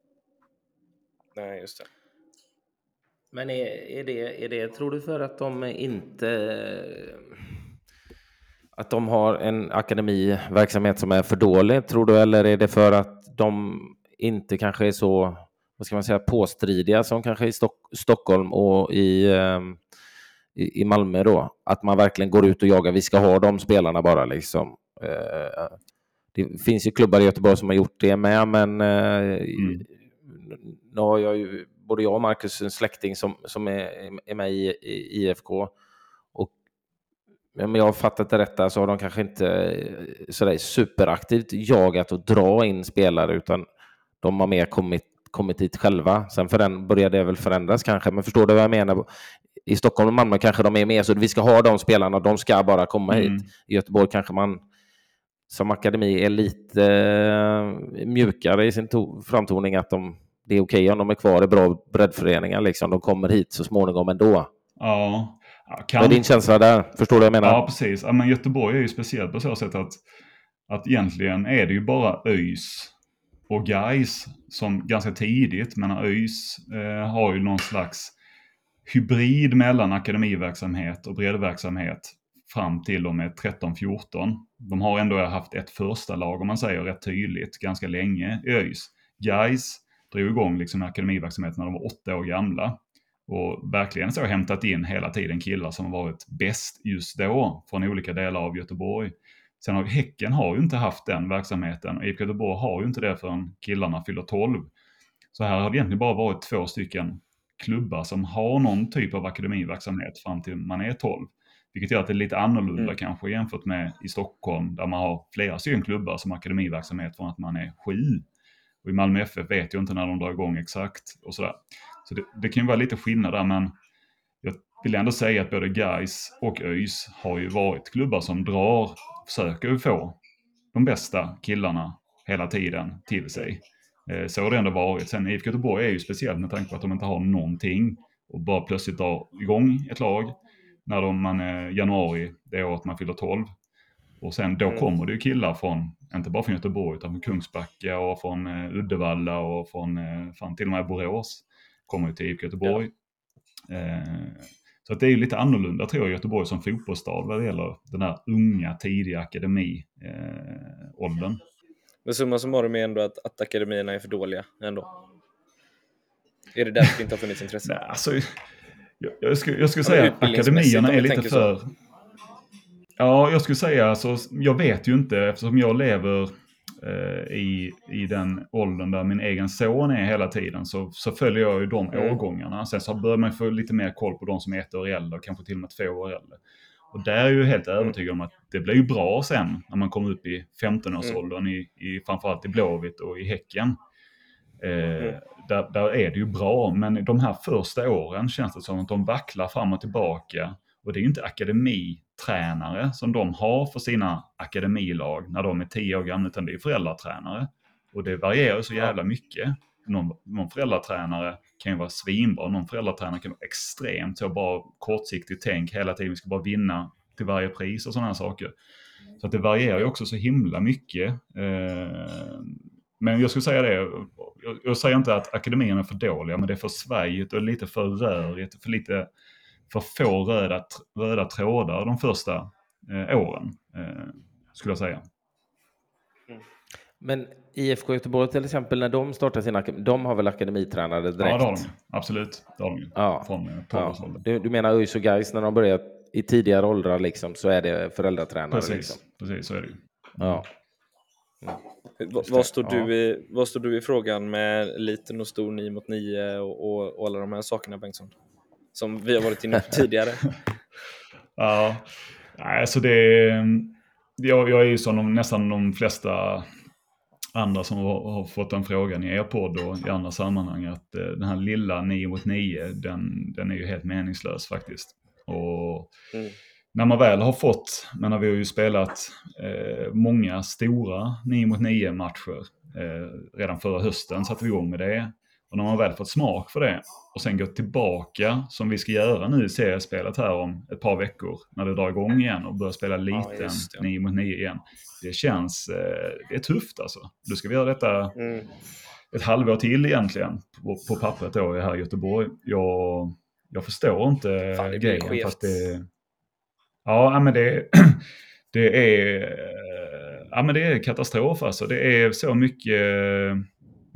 Nej, just det. Men är, är, det, är det, tror du för att de inte att de har en akademiverksamhet som är för dålig, tror du? Eller är det för att de inte kanske är så vad ska man säga, påstridiga som kanske i Stock Stockholm och i, eh, i, Malmö då? Att man verkligen går ut och jagar, vi ska ha de spelarna bara liksom. Eh, det finns ju klubbar i Göteborg som har gjort det med, men eh, mm. Nu har jag ju, både jag och Marcus en släkting som, som är, är med i, i IFK om jag har fattat det rätt så har de kanske inte eh, sådär superaktivt jagat och dra in spelare utan de har mer kommit, kommit dit själva. Sen för den börjar det väl förändras kanske, men förstår du vad jag menar? I Stockholm och Malmö kanske de är mer så vi ska ha de spelarna, de ska bara komma mm. hit. I Göteborg kanske man som akademi är lite uh, mjukare i sin framtoning, att de, det är okej okay om de är kvar i bra breddföreningar, liksom. de kommer hit så småningom ändå. Ja. Kan... Vad är din känsla där? Förstår du vad jag menar? Ja, precis. Ja, men Göteborg är ju speciellt på så sätt att, att egentligen är det ju bara ÖIS och Guys som ganska tidigt, men ÖIS eh, har ju någon slags hybrid mellan akademiverksamhet och breddverksamhet fram till och med 13-14. De har ändå haft ett första lag om man säger rätt tydligt ganska länge i ÖIS. Guys drog igång liksom akademiverksamhet när de var åtta år gamla. Och verkligen så hämtat in hela tiden killar som har varit bäst just då från olika delar av Göteborg. Sen har Häcken har ju inte haft den verksamheten och IFK Göteborg har ju inte det förrän killarna fyller 12. Så här har det egentligen bara varit två stycken klubbar som har någon typ av akademiverksamhet fram till man är 12. Vilket gör att det är lite annorlunda mm. kanske jämfört med i Stockholm där man har flera stycken klubbar som akademiverksamhet från att man är sju. Och i Malmö FF vet jag inte när de drar igång exakt och sådär. Så det, det kan ju vara lite skillnad där men jag vill ändå säga att både Guys och ÖIS har ju varit klubbar som drar, försöker få de bästa killarna hela tiden till sig. Eh, så har det ändå varit. Sen IFK Göteborg är ju speciellt med tanke på att de inte har någonting och bara plötsligt drar igång ett lag när de, man är januari det året man fyller 12. Och sen då mm. kommer det ju killar från, inte bara från Göteborg utan från Kungsbacka och från eh, Uddevalla och från, eh, fan, till och med Borås. Kommer ju till IFK Göteborg. Ja. Eh, så att det är lite annorlunda tror jag Göteborg som fotbollsstad vad det gäller den här unga tidiga akademiåldern. Eh, Men summa summarum är ändå att, att akademierna är för dåliga ändå? Är det därför det inte har funnits intresse? Nej, alltså, jag, jag, skulle, jag skulle säga att akademierna är lite för... Så. Ja, jag skulle säga alltså, jag vet ju inte eftersom jag lever eh, i, i den åldern där min egen son är hela tiden så, så följer jag ju de mm. årgångarna. Sen så börjar man få lite mer koll på de som är ett år äldre, kanske till och med två år äldre. Och där är jag ju helt mm. övertygad om att det blir ju bra sen när man kommer upp i 15-årsåldern mm. i, i framförallt i Blåvitt och i Häcken. Eh, mm. där, där är det ju bra, men de här första åren känns det som att de vacklar fram och tillbaka. Och det är ju inte tränare som de har för sina akademilag när de är tio år gamla, utan det är föräldratränare. Och det varierar så jävla mycket. Någon, någon föräldratränare kan ju vara svinbra, någon föräldratränare kan vara extremt så bara kortsiktigt tänk hela tiden, vi ska bara vinna till varje pris och sådana här saker. Så att det varierar ju också så himla mycket. Eh, men jag skulle säga det, jag, jag säger inte att akademierna är för dåliga, men det är för svajigt och lite för rörigt, för lite för få röda, röda trådar de första eh, åren, eh, skulle jag säga. Mm. Men IFK Göteborg till exempel, när de startar sina de har väl akademitränare direkt? Ja, det har de Absolut. Det har de ja. Från eh, ja. Du, du menar ÖIS och Gais när de börjar i tidigare åldrar liksom, så är det föräldratränare? Precis, liksom. precis så är det ju. Ja. Mm. Vad, står ja. du i, vad står du i frågan med liten och stor 9 mot 9 och, och, och alla de här sakerna Bengtsson? Som vi har varit inne på tidigare. ja, alltså det jag, jag är ju som de, nästan de flesta andra som har, har, fått den frågan i er podd och i andra sammanhang att eh, den här lilla 9 mot 9 den, den är ju helt meningslös faktiskt. Och mm när man väl har fått, men vi har ju spelat eh, många stora 9 mot 9 matcher. Eh, redan förra hösten satte vi igång med det. Och när man väl fått smak för det och sen gått tillbaka som vi ska göra nu i seriespelet här om ett par veckor när det drar igång igen och börjar spela liten ja, 9 mot 9 igen. Det känns, eh, det är tufft alltså. Nu ska vi göra detta mm. ett halvår till egentligen på, på pappret då här i Göteborg. Jag, jag förstår inte Fan, grejen. För att det, Ja, men det, det, är, ja, men det är katastrof alltså. Det är så mycket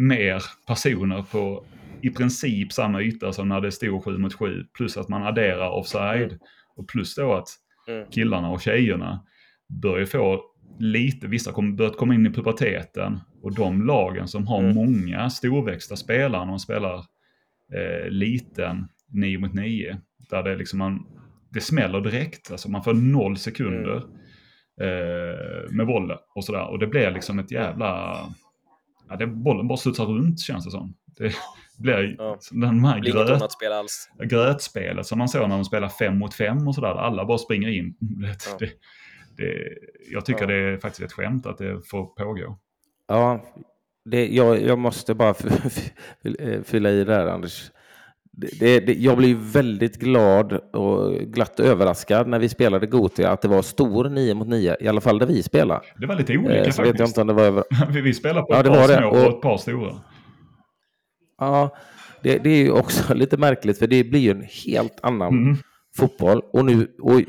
mer personer på i princip samma yta som när det stod 7 mot 7. Plus att man adderar offside. Mm. Och plus då att mm. killarna och tjejerna börjar få lite, vissa har börjat komma in i puberteten. Och de lagen som har mm. många storväxta spelare, när de spelar eh, liten 9 mot 9. Där det liksom man det smäller direkt. Alltså man får noll sekunder mm. eh, med bollen och sådär. Och det blir liksom ett jävla... Ja, det, bollen bara studsar runt känns det som. Det blir ja. den här gröt, alls. grötspelet som man såg när de spelar fem mot fem och sådär. Alla bara springer in. Det, ja. det, det, jag tycker ja. det är faktiskt ett skämt att det får pågå. Ja, det, jag, jag måste bara fylla i där Anders. Det, det, jag blev väldigt glad och glatt överraskad när vi spelade Gotia att det var stor 9 mot 9, i alla fall där vi spelade. Det var lite olika eh, faktiskt. Vet jag inte om det var över... vi spelade på ja, ett par små och ett par stora. Ja, det, det, är ju också lite märkligt för det blir ju en helt annan mm. fotboll. Och nu, och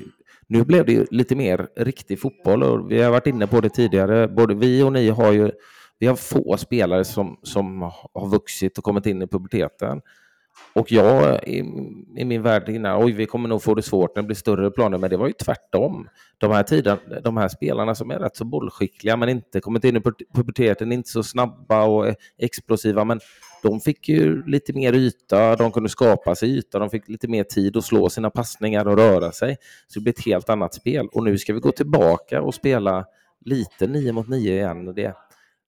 nu blev det ju lite mer riktig fotboll och vi har varit inne på det tidigare. Både vi och ni har ju vi har få spelare som, som har vuxit och kommit in i puberteten. Och jag i, i min värld innan, oj vi kommer nog få det svårt när det blir större planer, men det var ju tvärtom. De här, tiden, de här spelarna som är rätt så bollskickliga men inte kommit in i puberteten, inte så snabba och eh, explosiva, men de fick ju lite mer yta, de kunde skapa sig yta, de fick lite mer tid att slå sina passningar och röra sig. Så det blev ett helt annat spel. Och nu ska vi gå tillbaka och spela lite 9 mot 9 igen. Det,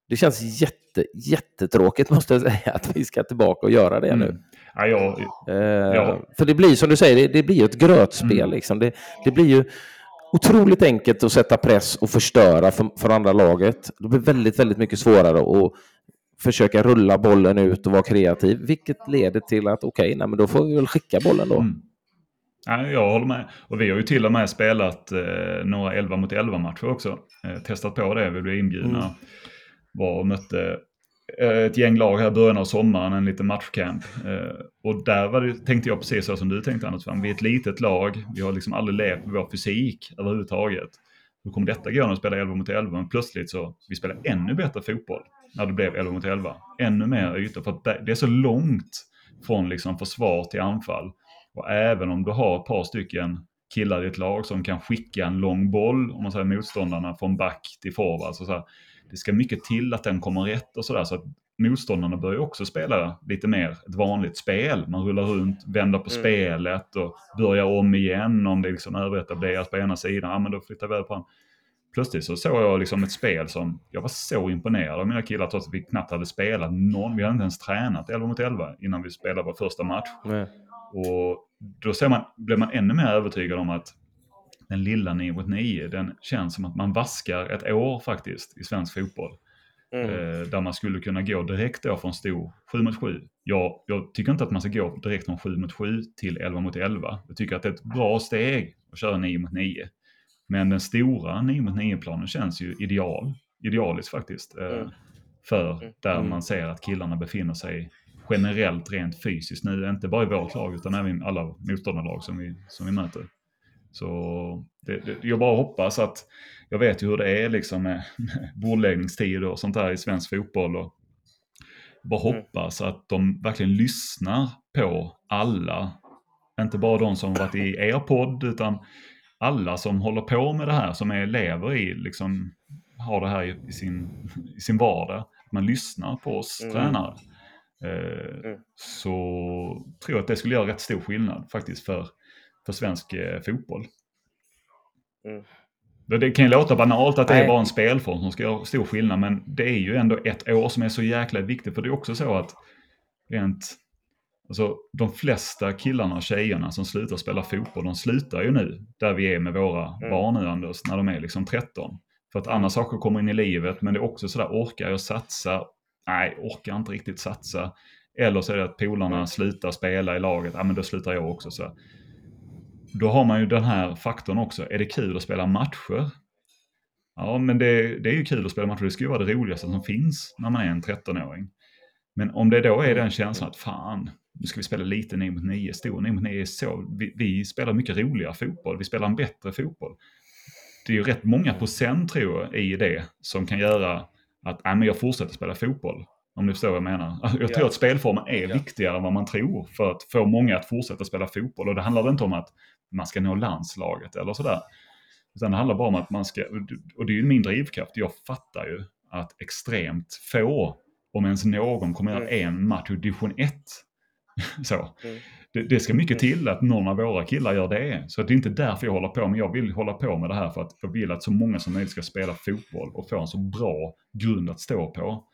det känns jätte, jättetråkigt måste jag säga att vi ska tillbaka och göra det nu. Mm. Ja, ja, ja. För det blir som du säger, det, det blir ett grötspel. Mm. Liksom. Det, det, blir ju otroligt enkelt att sätta press och förstöra för, för andra laget. Det blir väldigt, väldigt mycket svårare att försöka rulla bollen ut och vara kreativ, vilket leder till att okej, okay, då får vi väl skicka bollen då. Mm. Ja, jag håller med. Och vi har ju till och med spelat eh, några 11 mot 11 matcher också. Eh, testat på det, vi blev inbjudna. Mm. Var och mötte eh, Eh, ett gäng lag här i början av sommaren, en liten matchcamp. Eh, och där var det, tänkte jag precis så som du tänkte Anders. Vi är ett litet lag, vi har liksom aldrig levt med vår fysik överhuvudtaget. Hur kommer detta gå när vi spelar 11 mot 11? Men plötsligt så, vi spelar ännu bättre fotboll när det blev 11 mot 11. Ännu mer ytor, för att det är så långt från liksom försvar till anfall. Och även om du har ett par stycken killar i ett lag som kan skicka en lång boll, om man säger motståndarna, från back till forward. Så, så här, det ska mycket till att den kommer rätt och sådär. Så att motståndarna börjar också spela lite mer ett vanligt spel. Man rullar runt, vänder på mm. spelet och börjar om igen om det liksom överetableras på ena sidan. Ja, men då flyttar vi över på en. Plötsligt så såg jag liksom ett spel som, jag var så imponerad av mina killar trots att vi knappt hade spelat någon, vi hade inte ens tränat 11 mot 11 innan vi spelade vår första match. Mm. Och då ser man, blir man ännu mer övertygad om att den lilla 9 mot 9, den känns som att man vaskar ett år faktiskt i svensk fotboll. Mm. Eh, där man skulle kunna gå direkt då från stor 7 mot 7. Jag, jag tycker inte att man ska gå direkt från 7 mot 7 till 11 mot 11. Jag tycker att det är ett bra steg att köra 9 mot 9. Men den stora 9 mot 9-planen känns ju ideal, idealisk faktiskt. Eh, mm. För mm. där mm. man ser att killarna befinner sig generellt rent fysiskt nu, inte bara i vårt lag utan även alla motståndarlag som vi, som vi möter. Så det, det, jag bara hoppas att, jag vet ju hur det är liksom med, med bordläggningstider och sånt där i svensk fotboll. Och bara mm. hoppas att de verkligen lyssnar på alla. Inte bara de som varit i er podd utan alla som håller på med det här, som är elever i, liksom har det här i, i sin, i sin vardag. Att man lyssnar på oss mm. tränare. Eh, mm. Så tror jag att det skulle göra rätt stor skillnad faktiskt för för svensk eh, fotboll. Mm. Det kan ju låta banalt att det är bara en spelform som ska göra stor skillnad, men det är ju ändå ett år som är så jäkla viktigt. För det är också så att rent, alltså de flesta killarna och tjejerna som slutar spela fotboll, de slutar ju nu där vi är med våra mm. barn nu Anders, när de är liksom 13. För att andra saker kommer in i livet, men det är också sådär, orkar jag satsa? Nej, orkar inte riktigt satsa. Eller så är det att polarna mm. slutar spela i laget, ja men då slutar jag också. Så då har man ju den här faktorn också. Är det kul att spela matcher? Ja, men det, det är ju kul att spela matcher. Det ska ju vara det roligaste som finns när man är en 13-åring. Men om det då är den känslan att fan, nu ska vi spela lite 9 mot 9, stor 9 mot 9 är så, vi, vi, spelar mycket roligare fotboll, vi spelar en bättre fotboll. Det är ju rätt många procent tror jag i det som kan göra att äh, men jag fortsätter spela fotboll. Om ni förstår vad jag menar. Jag tror ja. att spelformen är ja. viktigare än vad man tror för att få många att fortsätta spela fotboll. Och det handlar inte om att man ska nå landslaget eller sådär. Utan det handlar bara om att man ska, och det är ju min drivkraft, jag fattar ju att extremt få, om ens någon, kommer göra mm. en match i division 1. Så. Mm. Det, det, ska mycket mm. till att någon av våra killar gör det. Så det är inte därför jag håller på, men jag vill hålla på med det här för att jag vill att så många som möjligt ska spela fotboll och få en så bra grund att stå på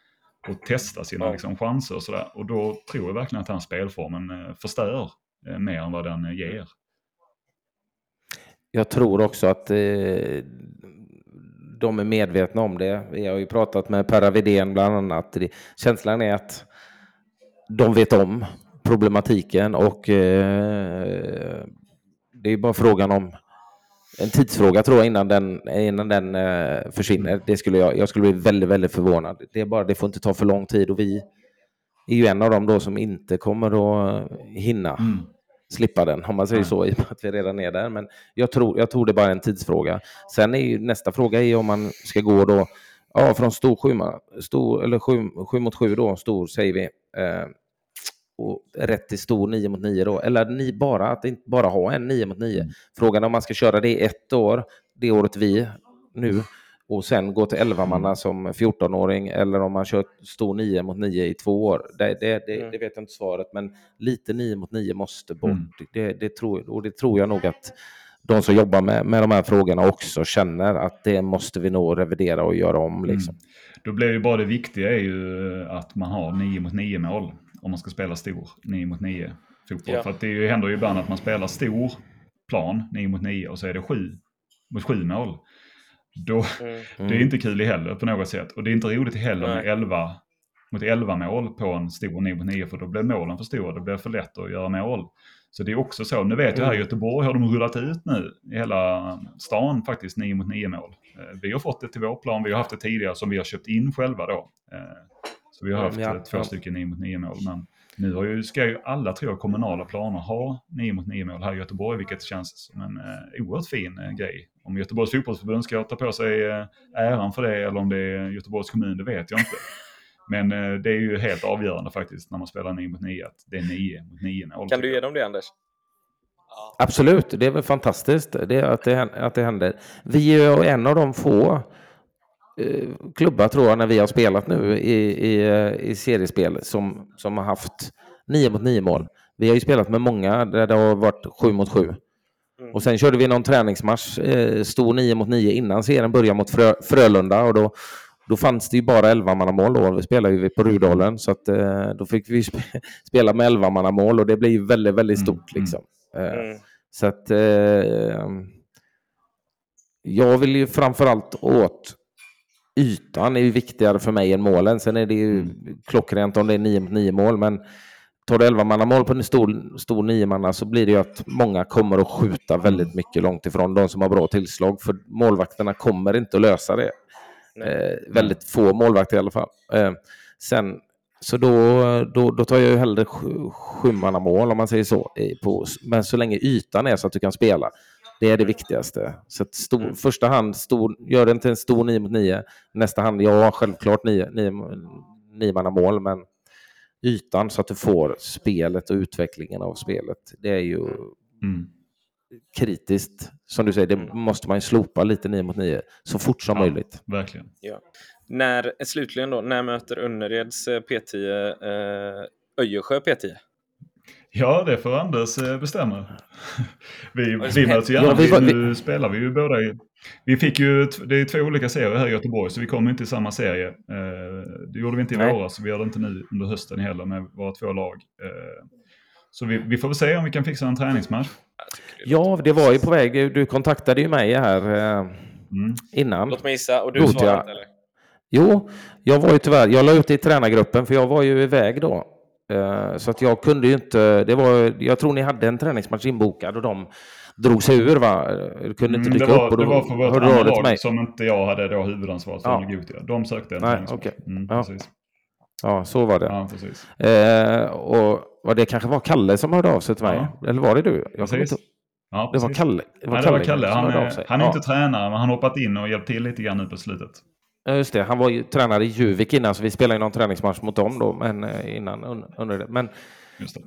och testa sina liksom, chanser och sådär. Och då tror jag verkligen att den spelformen eh, förstör eh, mer än vad den eh, ger jag tror också att eh, de är medvetna om det. Vi har ju pratat med Per Widén bland annat. Känslan är att de vet om problematiken och eh, det är bara frågan om en tidsfråga tror jag innan den, innan den eh, försvinner. Det skulle jag, jag skulle bli väldigt, väldigt förvånad. Det är bara, det får inte ta för lång tid och vi är ju en av dem då som inte kommer att hinna mm slippa den, om man säger mm. så, i och med att vi redan är där. Men jag tror, jag tror det är bara en tidsfråga. Sen är ju nästa fråga är om man ska gå då, ja, från stor sju, stor, eller sju, sju mot sju då, stor säger vi, eh, och rätt till stor 9 mot 9 då? Eller ni bara att inte bara ha en 9 mot 9? Mm. Frågan är om man ska köra det i ett år, det året vi nu, och sen gå till 11 manna mm. som 14-åring eller om man kör stor 9 mot 9 i två år. Det, det, det, mm. det, vet jag inte svaret, men lite 9 mot 9 måste bort. Mm. Det, det, tror, och det tror jag nog att de som jobbar med, med de här frågorna också känner att det måste vi nog revidera och göra om. Liksom. Mm. Då blir ju bara det viktiga är ju att man har 9 mot 9 mål om man ska spela stor 9 mot 9 fotboll. Ja. För det händer ju ibland att man spelar stor plan 9 mot 9 och så är det 7 mot 7 mål. Då, mm. Det är inte kul heller på något sätt. Och det är inte roligt heller Nej. med 11 mot 11 mål på en stor 9 mot 9 för då blir målen för stora. Det blir för lätt att göra mål. Så det är också så. Nu vet jag här i mm. Göteborg har de rullat ut nu i hela stan faktiskt 9 mot 9 mål. Eh, vi har fått det till vår plan. Vi har haft det tidigare som vi har köpt in själva då. Eh, så vi har haft ja, två ja. stycken 9 mot 9 mål. Men nu har ju, ska ju alla tre kommunala planer ha 9 mot 9 mål här i Göteborg, vilket känns som en eh, oerhört fin eh, grej. Om Göteborgs fotbollsförbund ska ta på sig eh, äran för det eller om det är Göteborgs kommun, det vet jag inte. Men eh, det är ju helt avgörande faktiskt när man spelar 9 mot 9 att det är 9 mot 9 mål. Kan du ge dem det Anders? Absolut, det är väl fantastiskt det, att, det, att det händer. Vi är ju en av de få Eh, klubbar tror jag när vi har spelat nu i, i, i seriespel som, som har haft 9 mot 9 mål. Vi har ju spelat med många där det har varit 7 mot 7. Mm. Och sen körde vi någon träningsmatch, eh, stor 9 mot 9 innan serien började mot Frö, Frölunda och då, då fanns det ju bara 11 mål då. Vi spelade ju på Rudalen så att eh, då fick vi sp spela med 11 mål och det blir ju väldigt, väldigt mm, stort mm. liksom. Eh, mm. Så att eh, jag vill ju framförallt åt ytan är ju viktigare för mig än målen. Sen är det ju mm. klockrent om det är 9 mot 9 mål, men tar du 11 manna mål på en stor, stor 9 manna så blir det ju att många kommer att skjuta väldigt mycket långt ifrån de som har bra tillslag, för målvakterna kommer inte att lösa det. Eh, väldigt få målvakter i alla fall. Eh, sen, så då, då, då tar jag ju hellre sju mål om man säger så. På, men så länge ytan är så att du kan spela det är det viktigaste. Så att stor, mm. första hand, stor, gör den till en stor 9 mot 9. Nästa hand, ja, självklart 9, 9, 9 manna mål, men ytan så att du får spelet och utvecklingen av spelet. Det är ju mm. kritiskt. Som du säger, det måste man ju slopa lite 9 mot 9 så fort som ja, möjligt. Verkligen. Ja. När, slutligen då, när möter Önnereds eh, P10 eh, Öjersjö P10? Ja, det får Anders eh, bestämma. Vi, vi möts gärna. Ja, vi, nu spelar vi ju båda i... Vi fick ju, det är två olika serier här i Göteborg, så vi kommer inte i samma serie. Eh, det gjorde vi inte i Nej. våras, så vi gör det inte nu under hösten heller med våra två lag. Eh, så vi, vi får väl se om vi kan fixa en träningsmatch. Ja, det var ju på väg. Du kontaktade ju mig här mm. innan. Låt mig gissa, och du svarade inte eller? Jo, jag var ju tyvärr, jag la ut det i tränargruppen för jag var ju iväg då. Eh, så att jag kunde ju inte, det var, jag tror ni hade en träningsmatch inbokad och de drog sig ur va? Kunde inte mm, dyka mm, var, upp och då Det var för vårt andra lag mig. som inte jag hade då huvudansvaret för ja. De sökte en Nej, träningsmatch. Okay. Mm, ja. ja. så var det. Ja, precis. Eh, och vad det kanske var Kalle som hörde av sig till mig? Ja. Eller var det du? Jag precis. Ja, det var Kalle. Det var, Nej, Kalle, det var Kalle. Han, är, han är inte tränare, men han har hoppat in och hjälpt till lite grann nu på slutet. Ja, just det. Han var ju tränare i Juvik innan, så vi spelade någon träningsmatch mot dem då, men eh, innan under det. Men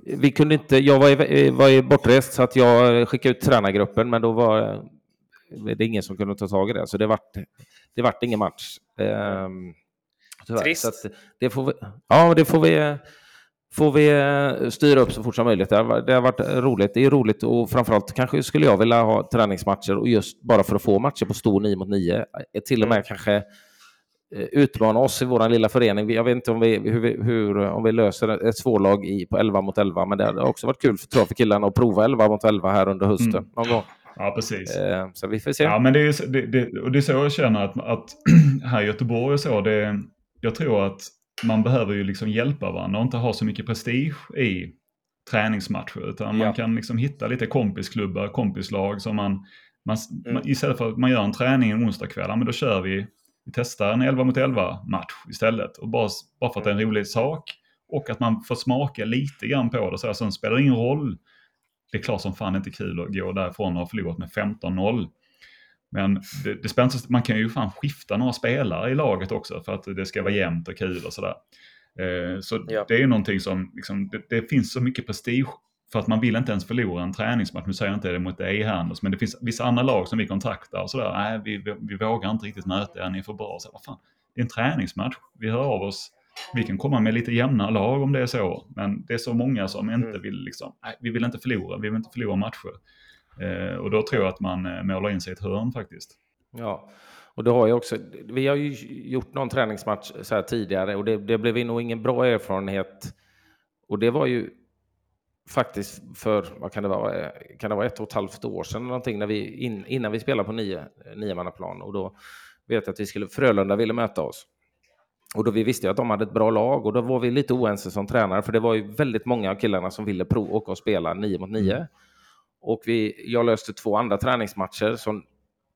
vi kunde inte, jag var, i, var i bortrest så att jag skickade ut tränargruppen, men då var eh, det ingen som kunde ta tag i det, så det vart, det vart ingen match. Ehm, Trist. det får vi, ja, det får vi, får vi eh, styra upp så fort som möjligt. Det har, det har varit roligt. Det är roligt och framförallt kanske skulle jag vilja ha träningsmatcher och just bara för att få matcher på stor 9 mot 9. Till och med mm. kanske Eh, utmana oss i vår lilla förening. Jag vet inte om vi, hur, hur, om vi löser ett svårlag i, på 11 mot 11, men det har också varit kul för, för killarna att prova 11 mot 11 här under hösten. Mm. Någon gång. Ja, precis. Eh, så vi får se. Ja, men det är, det, det, och det är så jag känner att, att här i Göteborg och så, det, jag tror att man behöver ju liksom hjälpa varandra och inte ha så mycket prestige i träningsmatcher. Utan ja. man kan liksom hitta lite kompisklubbar, kompislag som man, man, mm. man istället för att man gör en träning en onsdagkväll, men då kör vi, vi testar en 11 mot 11 match istället. Och bara, bara för att det är en rolig sak och att man får smaka lite grann på det. Så alltså, spelar det ingen roll. Det är klart som fan inte kul att gå därifrån och ha förlorat med 15-0. Men det, det spännande, man kan ju fan skifta några spelare i laget också för att det ska vara jämnt och kul och sådär. Eh, så ja. det är ju någonting som, liksom, det, det, finns så mycket prestige för att man vill inte ens förlora en träningsmatch. Nu säger jag inte det mot dig här men det finns vissa andra lag som vi kontaktar och sådär. Nej, vi, vi, vågar inte riktigt möta er, ni är för bra. Så, vad fan, det är en träningsmatch. Vi hör av oss. Vi kan komma med lite jämna lag om det är så. Men det är så många som inte mm. vill liksom, nej, vi vill inte förlora, vi vill inte förlora matcher. Eh, och då tror jag att man eh, målar in sig i ett hörn faktiskt. Ja, och det har ju också, vi har ju gjort någon träningsmatch så här tidigare och det, det blev nog ingen bra erfarenhet. Och det var ju faktiskt för, vad kan det vara, kan det vara ett och ett halvt år sedan någonting när vi, in, innan vi spelade på nio, niomannaplan och då vet jag att vi skulle, Frölunda ville möta oss. Och då vi visste att de hade ett bra lag och då var vi lite oense som tränare för det var ju väldigt många av killarna som ville prova åka och spela nio mot nio. Mm. Och vi, jag löste två andra träningsmatcher som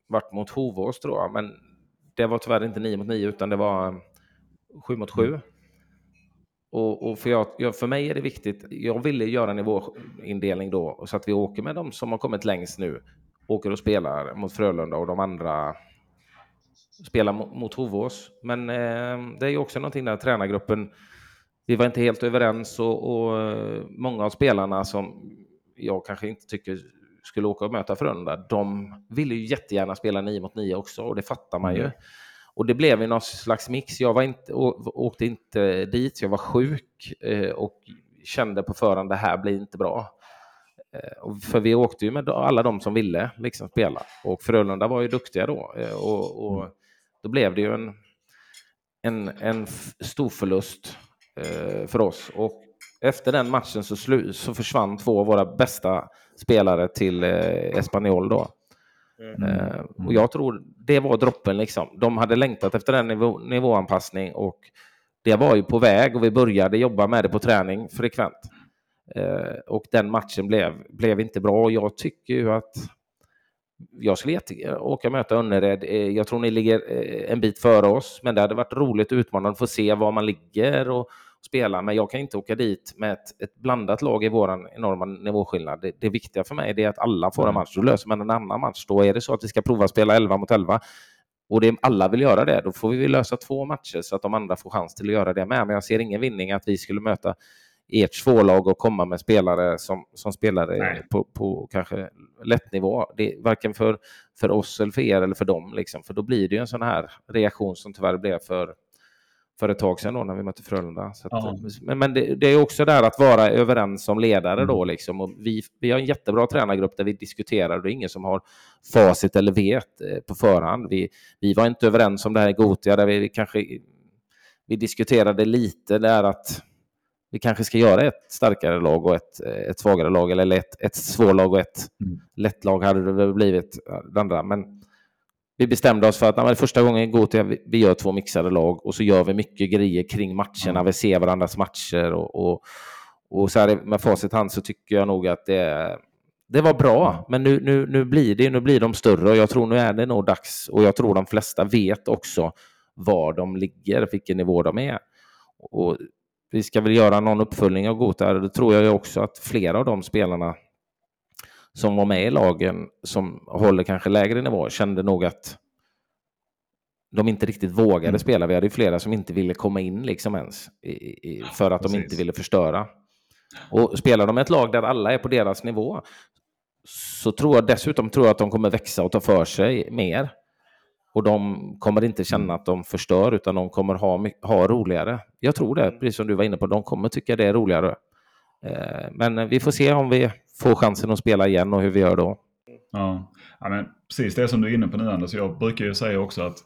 vart mot Hovås tror jag, men det var tyvärr inte 9 mot 9 utan det var 7 mot 7. Och, och för, jag, för mig är det viktigt, jag ville göra nivåindelning då så att vi åker med de som har kommit längst nu, åker och spelar mot Frölunda och de andra spelar mot, mot Hovås. Men eh, det är ju också någonting där tränargruppen, vi var inte helt överens och, och eh, många av spelarna som jag kanske inte tycker skulle åka och möta Frölunda, de ville ju jättegärna spela 9 mot 9 också och det fattar man ju. Mm. Mm. Och det blev ju någon slags mix. Jag var inte, åkte inte dit, jag var sjuk eh, och kände på förhand det här blir inte bra. Eh, för vi åkte ju med alla de som ville liksom spela och Frölunda var ju duktiga då eh, och, och mm. då blev det ju en, en, en stor förlust för oss. Och efter den matchen så, slu, så försvann två av våra bästa spelare till eh, Espanyol då. Mm. Eh, och jag tror det var droppen liksom. De hade längtat efter den nivå, nivåanpassning och det var ju på väg och vi började jobba med det på träning frekvent. Eh, och den matchen blev, blev inte bra jag tycker ju att jag skulle jättegärna åka och möta Önnered. Eh, jag tror ni ligger eh, en bit före oss, men det hade varit roligt och utmanande att få se var man ligger och spela, men jag kan inte åka dit med ett, ett blandat lag i vår enorma nivåskillnad. Det, det viktiga för mig är att alla får en mm. match. Då löser man en annan match. Då är det så att vi ska prova att spela 11 mot 11 och det, alla vill göra det, då får vi lösa två matcher så att de andra får chans till att göra det med. Men jag ser ingen vinning att vi skulle möta ert tvålag och komma med spelare som, som spelare på, på kanske lätt nivå. Det är varken för, för oss eller för er eller för dem, liksom. för då blir det ju en sån här reaktion som tyvärr blev för för ett tag sedan då när vi mötte Frölunda. Att, men, men det, det, är också där att vara överens som ledare då. Mm. Liksom. Och vi, vi har en jättebra tränargrupp där vi diskuterar och det är ingen som har facit eller vet eh, på förhand. Vi, vi var inte överens om det här i Gotia där vi kanske vi diskuterade lite där att vi kanske ska göra ett starkare lag och ett, ett svagare lag eller ett, ett svårlag och ett mm. lätt lag hade det blivit det andra. Men vi bestämde oss för att nej, första gången går till vi gör två mixade lag och så gör vi mycket grejer kring matcherna. Vi ser varandras matcher och, och, och så här med facit hand så tycker jag nog att det, det var bra. Men nu, nu, nu blir det nu blir de större och jag tror nu är det nog dags och jag tror de flesta vet också var de ligger, vilken nivå de är. Och vi ska väl göra någon uppföljning av Gota. Det tror jag också att flera av de spelarna som var med i lagen som håller kanske lägre nivå kände nog att de inte riktigt vågade mm. spela. Vi hade ju flera som inte ville komma in liksom ens i, i, för att Precis. de inte ville förstöra. Och spelar de ett lag där alla är på deras nivå så tror jag dessutom tror jag att de kommer växa och ta för sig mer. Och de kommer inte känna mm. att de förstör utan de kommer ha, ha roligare. Jag tror det, precis som du var inne på. De kommer tycka det är roligare. Eh, men vi får se om vi får chansen att spela igen och hur vi gör då. Ja, ja men precis det som du är inne på nu Anders. Jag brukar ju säga också att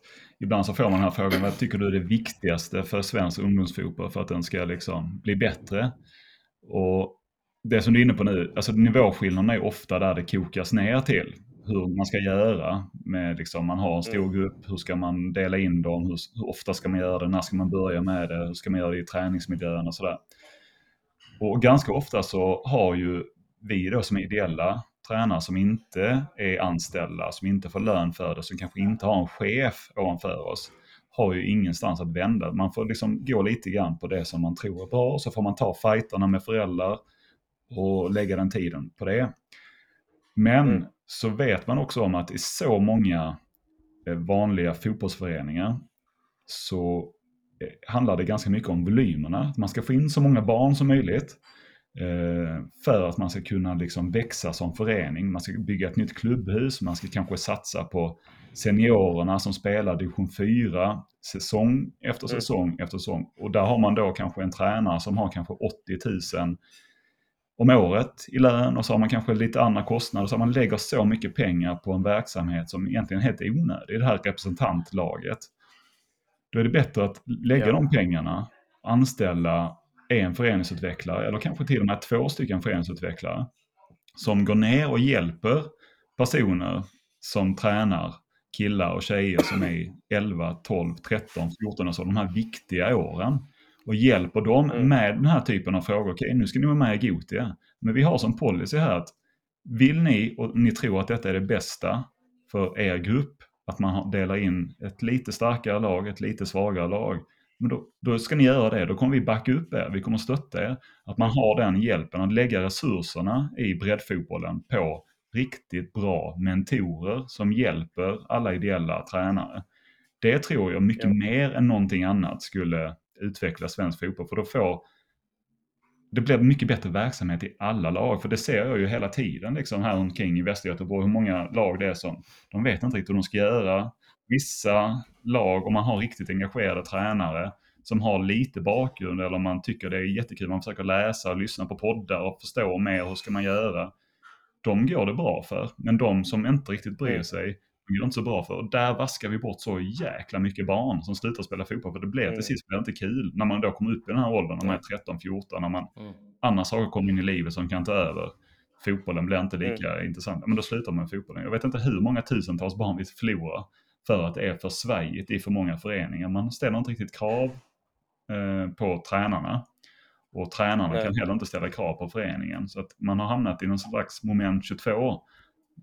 ibland så får man den här frågan, vad tycker du är det viktigaste för svensk ungdomsfotboll för att den ska liksom bli bättre? Och det som du är inne på nu, alltså nivåskillnaden är ofta där det kokas ner till. hur man ska göra. Med liksom, man har en stor mm. grupp, hur ska man dela in dem, hur, hur, ofta ska man göra det, när ska man börja med det, hur ska man göra det i träningsmiljön och sådär. Och ganska ofta så har ju vi då som är ideella tränare som inte är anställda, som inte får lön för det, som kanske inte har en chef ovanför oss, har ju ingenstans att vända. Man får liksom gå lite grann på det som man tror är bra, så får man ta fighterna med föräldrar och lägga den tiden på det. Men mm. så vet man också om att i så många eh, vanliga fotbollsföreningar så eh, handlar det ganska mycket om volymerna. Man ska få in så många barn som möjligt för att man ska kunna liksom växa som förening. Man ska bygga ett nytt klubbhus, man ska kanske satsa på seniorerna som spelar division 4 säsong efter mm. säsong mm. efter säsong. Och där har man då kanske en tränare som har kanske 80 000 om året i lön och så har man kanske lite andra kostnader. Så man lägger så mycket pengar på en verksamhet som egentligen är helt onödig, det här representantlaget. Då är det bättre att lägga ja. de pengarna, anställa en föreningsutvecklare eller kanske till och med två stycken föreningsutvecklare som går ner och hjälper personer som tränar killar och tjejer som är 11, 12, 13, 14 och så, de här viktiga åren och hjälper dem mm. med den här typen av frågor. Okej, nu ska ni vara med i Gotia. Men vi har som policy här att vill ni och ni tror att detta är det bästa för er grupp, att man delar in ett lite starkare lag, ett lite svagare lag, men då, då, ska ni göra det. Då kommer vi backa upp er, vi kommer stötta er. Att man har den hjälpen, att lägga resurserna i breddfotbollen på riktigt bra mentorer som hjälper alla ideella tränare. Det tror jag mycket ja. mer än någonting annat skulle utveckla svensk fotboll. För då får det blir mycket bättre verksamhet i alla lag. För det ser jag ju hela tiden liksom här omkring i Västergöteborg. Hur många lag det är som de vet inte riktigt hur de ska göra. Vissa lag, om man har riktigt engagerade tränare som har lite bakgrund eller om man tycker det är jättekul, man försöker läsa och lyssna på poddar och förstå mer hur ska man göra. De går det bra för. Men de som inte riktigt bryr mm. sig, det inte så bra för. Och där vaskar vi bort så jäkla mycket barn som slutar spela fotboll. För det blir mm. till sist blir inte kul när man då kommer upp i den här åldern, när man är 13-14, när man mm. andra saker kommer in i livet som kan ta över. Fotbollen blir inte lika mm. intressant. Men då slutar man med fotbollen. Jag vet inte hur många tusentals barn vi förlorar för att det är för svajigt i för många föreningar. Man ställer inte riktigt krav eh, på tränarna. Och tränarna Nej. kan heller inte ställa krav på föreningen. Så att man har hamnat i någon slags moment 22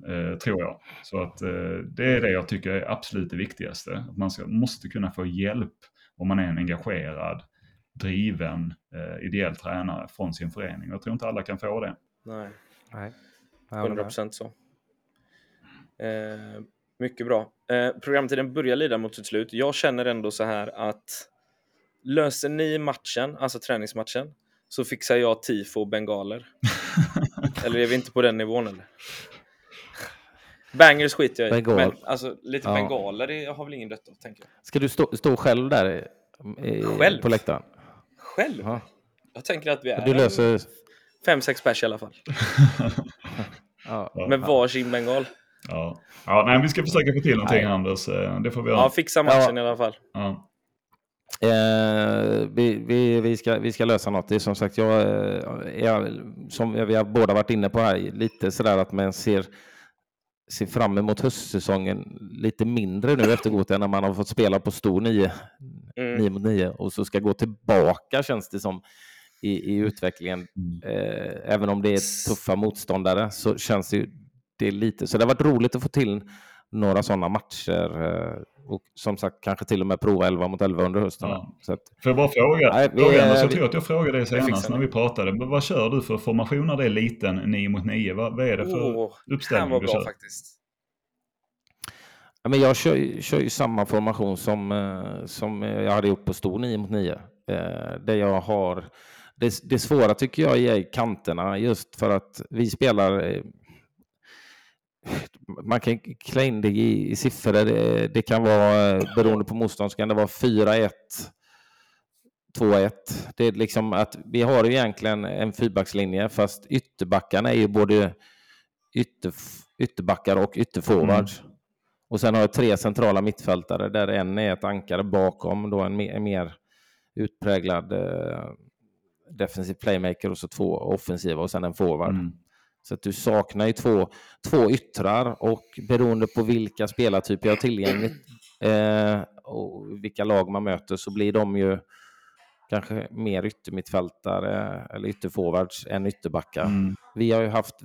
Eh, tror jag. Så att eh, det är det jag tycker är absolut det viktigaste. Att man ska, måste kunna få hjälp om man är en engagerad, driven, eh, ideell tränare från sin förening. Jag tror inte alla kan få det. Nej, Nej. 100 procent så. Eh, mycket bra. Eh, programtiden börjar lida mot sitt slut. Jag känner ändå så här att löser ni matchen, alltså träningsmatchen, så fixar jag tifo och bengaler. eller är vi inte på den nivån eller? Bangers skiter jag i. Bengal. Men alltså, lite ja. bengaler det har väl ingen dött av, tänker jag. Ska du stå, stå själv där i, själv? på läktaren? Själv? Ja. Jag tänker att vi är du löser... fem, sex pers i alla fall. ja. Med varsin bengal. Ja. ja, nej, vi ska försöka få till någonting, nej. Anders. Eh, det får vi göra. Ja, fixa matchen ja. i alla fall. Ja. Eh, vi, vi, vi, ska, vi ska lösa något. Det är som sagt, jag, eh, jag, som vi har båda varit inne på här, lite sådär att man ser ser fram emot höstsäsongen lite mindre nu efter Gothia när man har fått spela på stor 9 mm. mot 9 och så ska gå tillbaka känns det som i, i utvecklingen. Mm. Eh, även om det är tuffa motståndare så känns det, det lite så det har varit roligt att få till några sådana matcher eh, och som sagt kanske till och med prova 11 mot 11 under hösten. Ja. Så att, Får jag bara fråga? Nej, vi, fråga så jag tror att jag frågade dig senast när vi pratade. Men vad kör du för formation när det är liten 9 mot 9? Vad, vad är det för oh, uppställning var du bra, kör? Faktiskt. Ja, men jag kör, kör ju samma formation som, eh, som jag hade gjort på stor 9 mot 9. Eh, där jag har det, det svåra tycker jag är kanterna just för att vi spelar man kan klä in det i, i siffror. Det, det, kan vara, beroende på motstånd, så kan det vara 4-1, 2-1. Det är liksom att vi har egentligen en fyrbackslinje, fast ytterbackarna är ju både ytter, ytterbackar och ytterforwards. Mm. Och sen har jag tre centrala mittfältare där en är ett ankare bakom, då en mer, en mer utpräglad eh, defensiv playmaker och så två offensiva och sen en forward. Mm. Så att du saknar ju två, två yttrar och beroende på vilka spelartyper jag har tillgängligt eh, och vilka lag man möter så blir de ju kanske mer yttermittfältare eller ytterforwards än ytterbackar. Mm. Vi har ju haft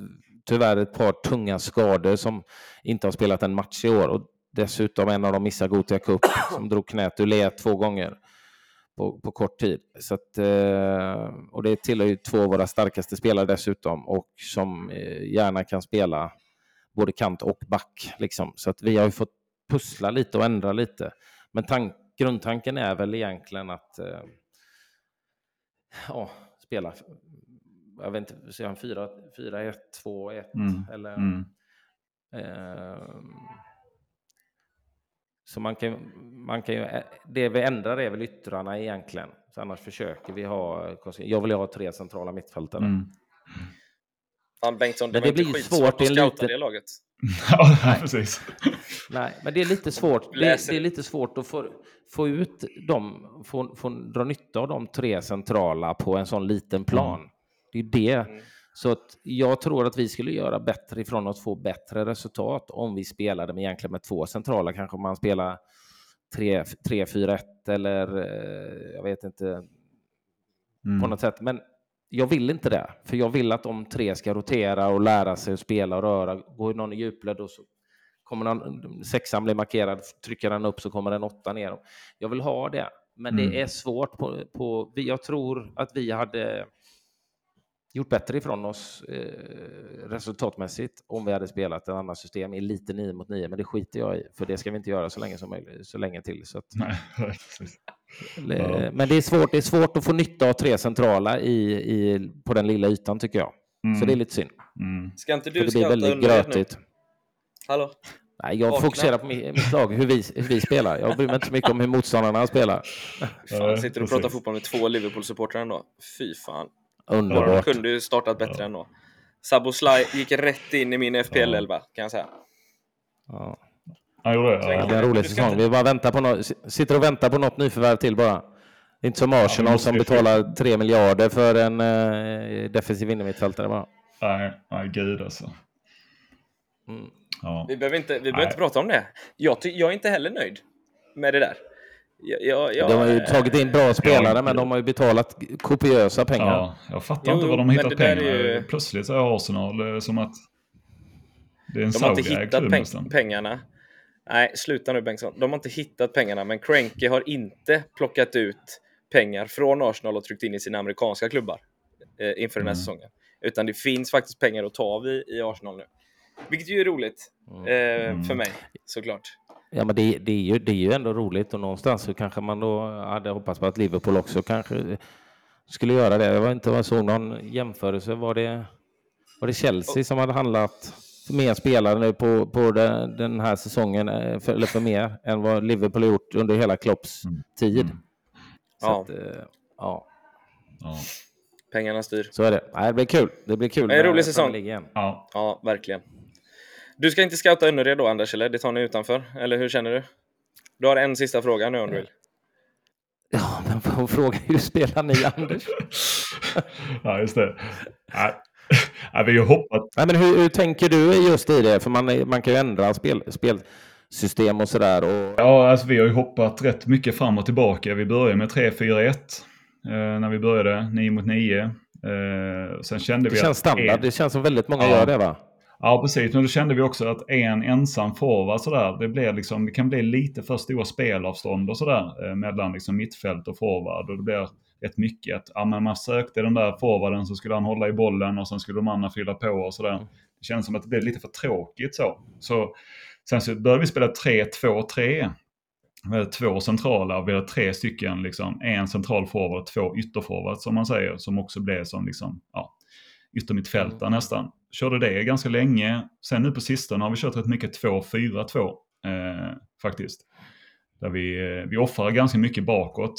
tyvärr ett par tunga skador som inte har spelat en match i år och dessutom en av dem missar Gothia Cup som drog knät ur led två gånger på, på kort tid. Så att, eh, och det tillhör ju två av våra starkaste spelare dessutom och som eh, gärna kan spela både kant och back. Liksom. Så att vi har ju fått pussla lite och ändra lite. Men tank, grundtanken är väl egentligen att eh, ja, spela, jag vet inte, säger han 4-1, 2-1 mm. eller mm. Eh, så man kan, man kan ju, det vi ändrar är väl yttrarna egentligen. Så annars försöker vi ha, jag vill ha tre centrala mittfältare. Mm. Fan Bengtsson, det, det blir svårt att scouta det laget. ja, precis. Nej, men det är lite svårt. Det, det, är lite svårt att få, få ut dem, få, få dra nytta av de tre centrala på en sån liten plan. Mm. Det är det. Mm. Så att jag tror att vi skulle göra bättre ifrån att få bättre resultat om vi spelade med egentligen med två centrala. Kanske man spelar 3-4-1 eller eh, jag vet inte mm. på något sätt. Men jag vill inte det, för jag vill att de tre ska rotera och lära sig att spela och röra. Går någon i djupled och så kommer någon, sexan blir markerad, trycker den upp så kommer den åtta ner. Jag vill ha det, men mm. det är svårt. På, på, jag tror att vi hade gjort bättre ifrån oss eh, resultatmässigt om vi hade spelat ett annat system i lite 9 mot 9, men det skiter jag i, för det ska vi inte göra så länge, som möjligt, så länge till. Så att, Nej, men det är, svårt, det är svårt att få nytta av tre centrala i, i, på den lilla ytan tycker jag. Mm. Så det är lite synd. Mm. Ska inte du scouta under grötigt. nu? Hallå? Nej, jag Vakna. fokuserar på mitt lag, hur vi, hur vi spelar. Jag bryr mig inte så mycket om hur motståndarna spelar. Fan, sitter du och pratar fotboll med två Liverpool-supportrar ändå? Fy fan. Underbart. De kunde ju startat bättre ja. ändå. Sly gick rätt in i min FPL-11 kan jag säga. Ja. Han gjorde det? Ja. Det är en rolig säsong. Inte... Vi bara väntar på något, sitter och väntar på något nyförvärv till bara. Inte som Arsenal ja, som betalar 3 miljarder för en uh, defensiv innermittfältare bara. Nej, nej gud alltså. Mm. Ja. Vi behöver, inte, vi behöver inte prata om det. Jag, jag är inte heller nöjd med det där. Ja, ja, de har ju tagit in bra spelare, men de har ju betalat kopiösa pengar. Ja, jag fattar jo, inte var de har hittat pengar. Ju... Plötsligt är Arsenal eh, som att det är en De har inte hittat peng pengarna. Nej, sluta nu Bengtsson. De har inte hittat pengarna, men Cranky har inte plockat ut pengar från Arsenal och tryckt in i sina amerikanska klubbar eh, inför den här mm. säsongen. Utan det finns faktiskt pengar att ta av i, i Arsenal nu. Vilket ju är roligt eh, mm. för mig, såklart. Ja, men det, det, är ju, det är ju ändå roligt och någonstans så kanske man då hade hoppats på att Liverpool också kanske skulle göra det. Jag var inte jag såg någon jämförelse. Var det, var det Chelsea som hade handlat mer spelare nu på, på den, den här säsongen, eh, för, eller för mer, än vad Liverpool har gjort under hela Klopps mm. tid? Mm. ja. Att, eh, ja. ja. Pengarna styr. Så är det. Nej, det blir kul. Det blir kul. Det är en rolig säsong. Ja. ja, verkligen. Du ska inte scouta Önnered då Anders, eller? Det tar ni utanför? Eller hur känner du? Du har en sista fråga nu om du vill. Ja, men får fråga hur spelar ni Anders? ja, just det. Nej. Ja, vi har hoppat. Nej, men hur, hur, tänker du just i det? För man, man kan ju ändra spel, spelsystem och sådär. Och... Ja, alltså vi har ju hoppat rätt mycket fram och tillbaka. Vi började med 3-4-1 eh, när vi började, 9 mot 9. Eh, sen kände det vi känns standard. En... Det känns som väldigt många ja. gör det va? Ja, precis. Men då kände vi också att en ensam forward sådär, det, blir liksom, det kan bli lite för stora spelavstånd och sådär eh, mellan liksom mittfält och forward. Och det blir rätt mycket att ja, men man sökte den där forwarden så skulle han hålla i bollen och sen skulle de andra fylla på och sådär. Mm. Det känns som att det blev lite för tråkigt så. så sen så började vi spela 3-2-3. Vi hade två centrala och vi hade tre stycken, liksom, en central forward och två ytterforwards som man säger, som också blev som liksom, ja, yttermittfältare mm. nästan körde det ganska länge. Sen nu på sistone har vi kört rätt mycket 2-4-2 eh, faktiskt. Där vi, eh, vi offrar ganska mycket bakåt.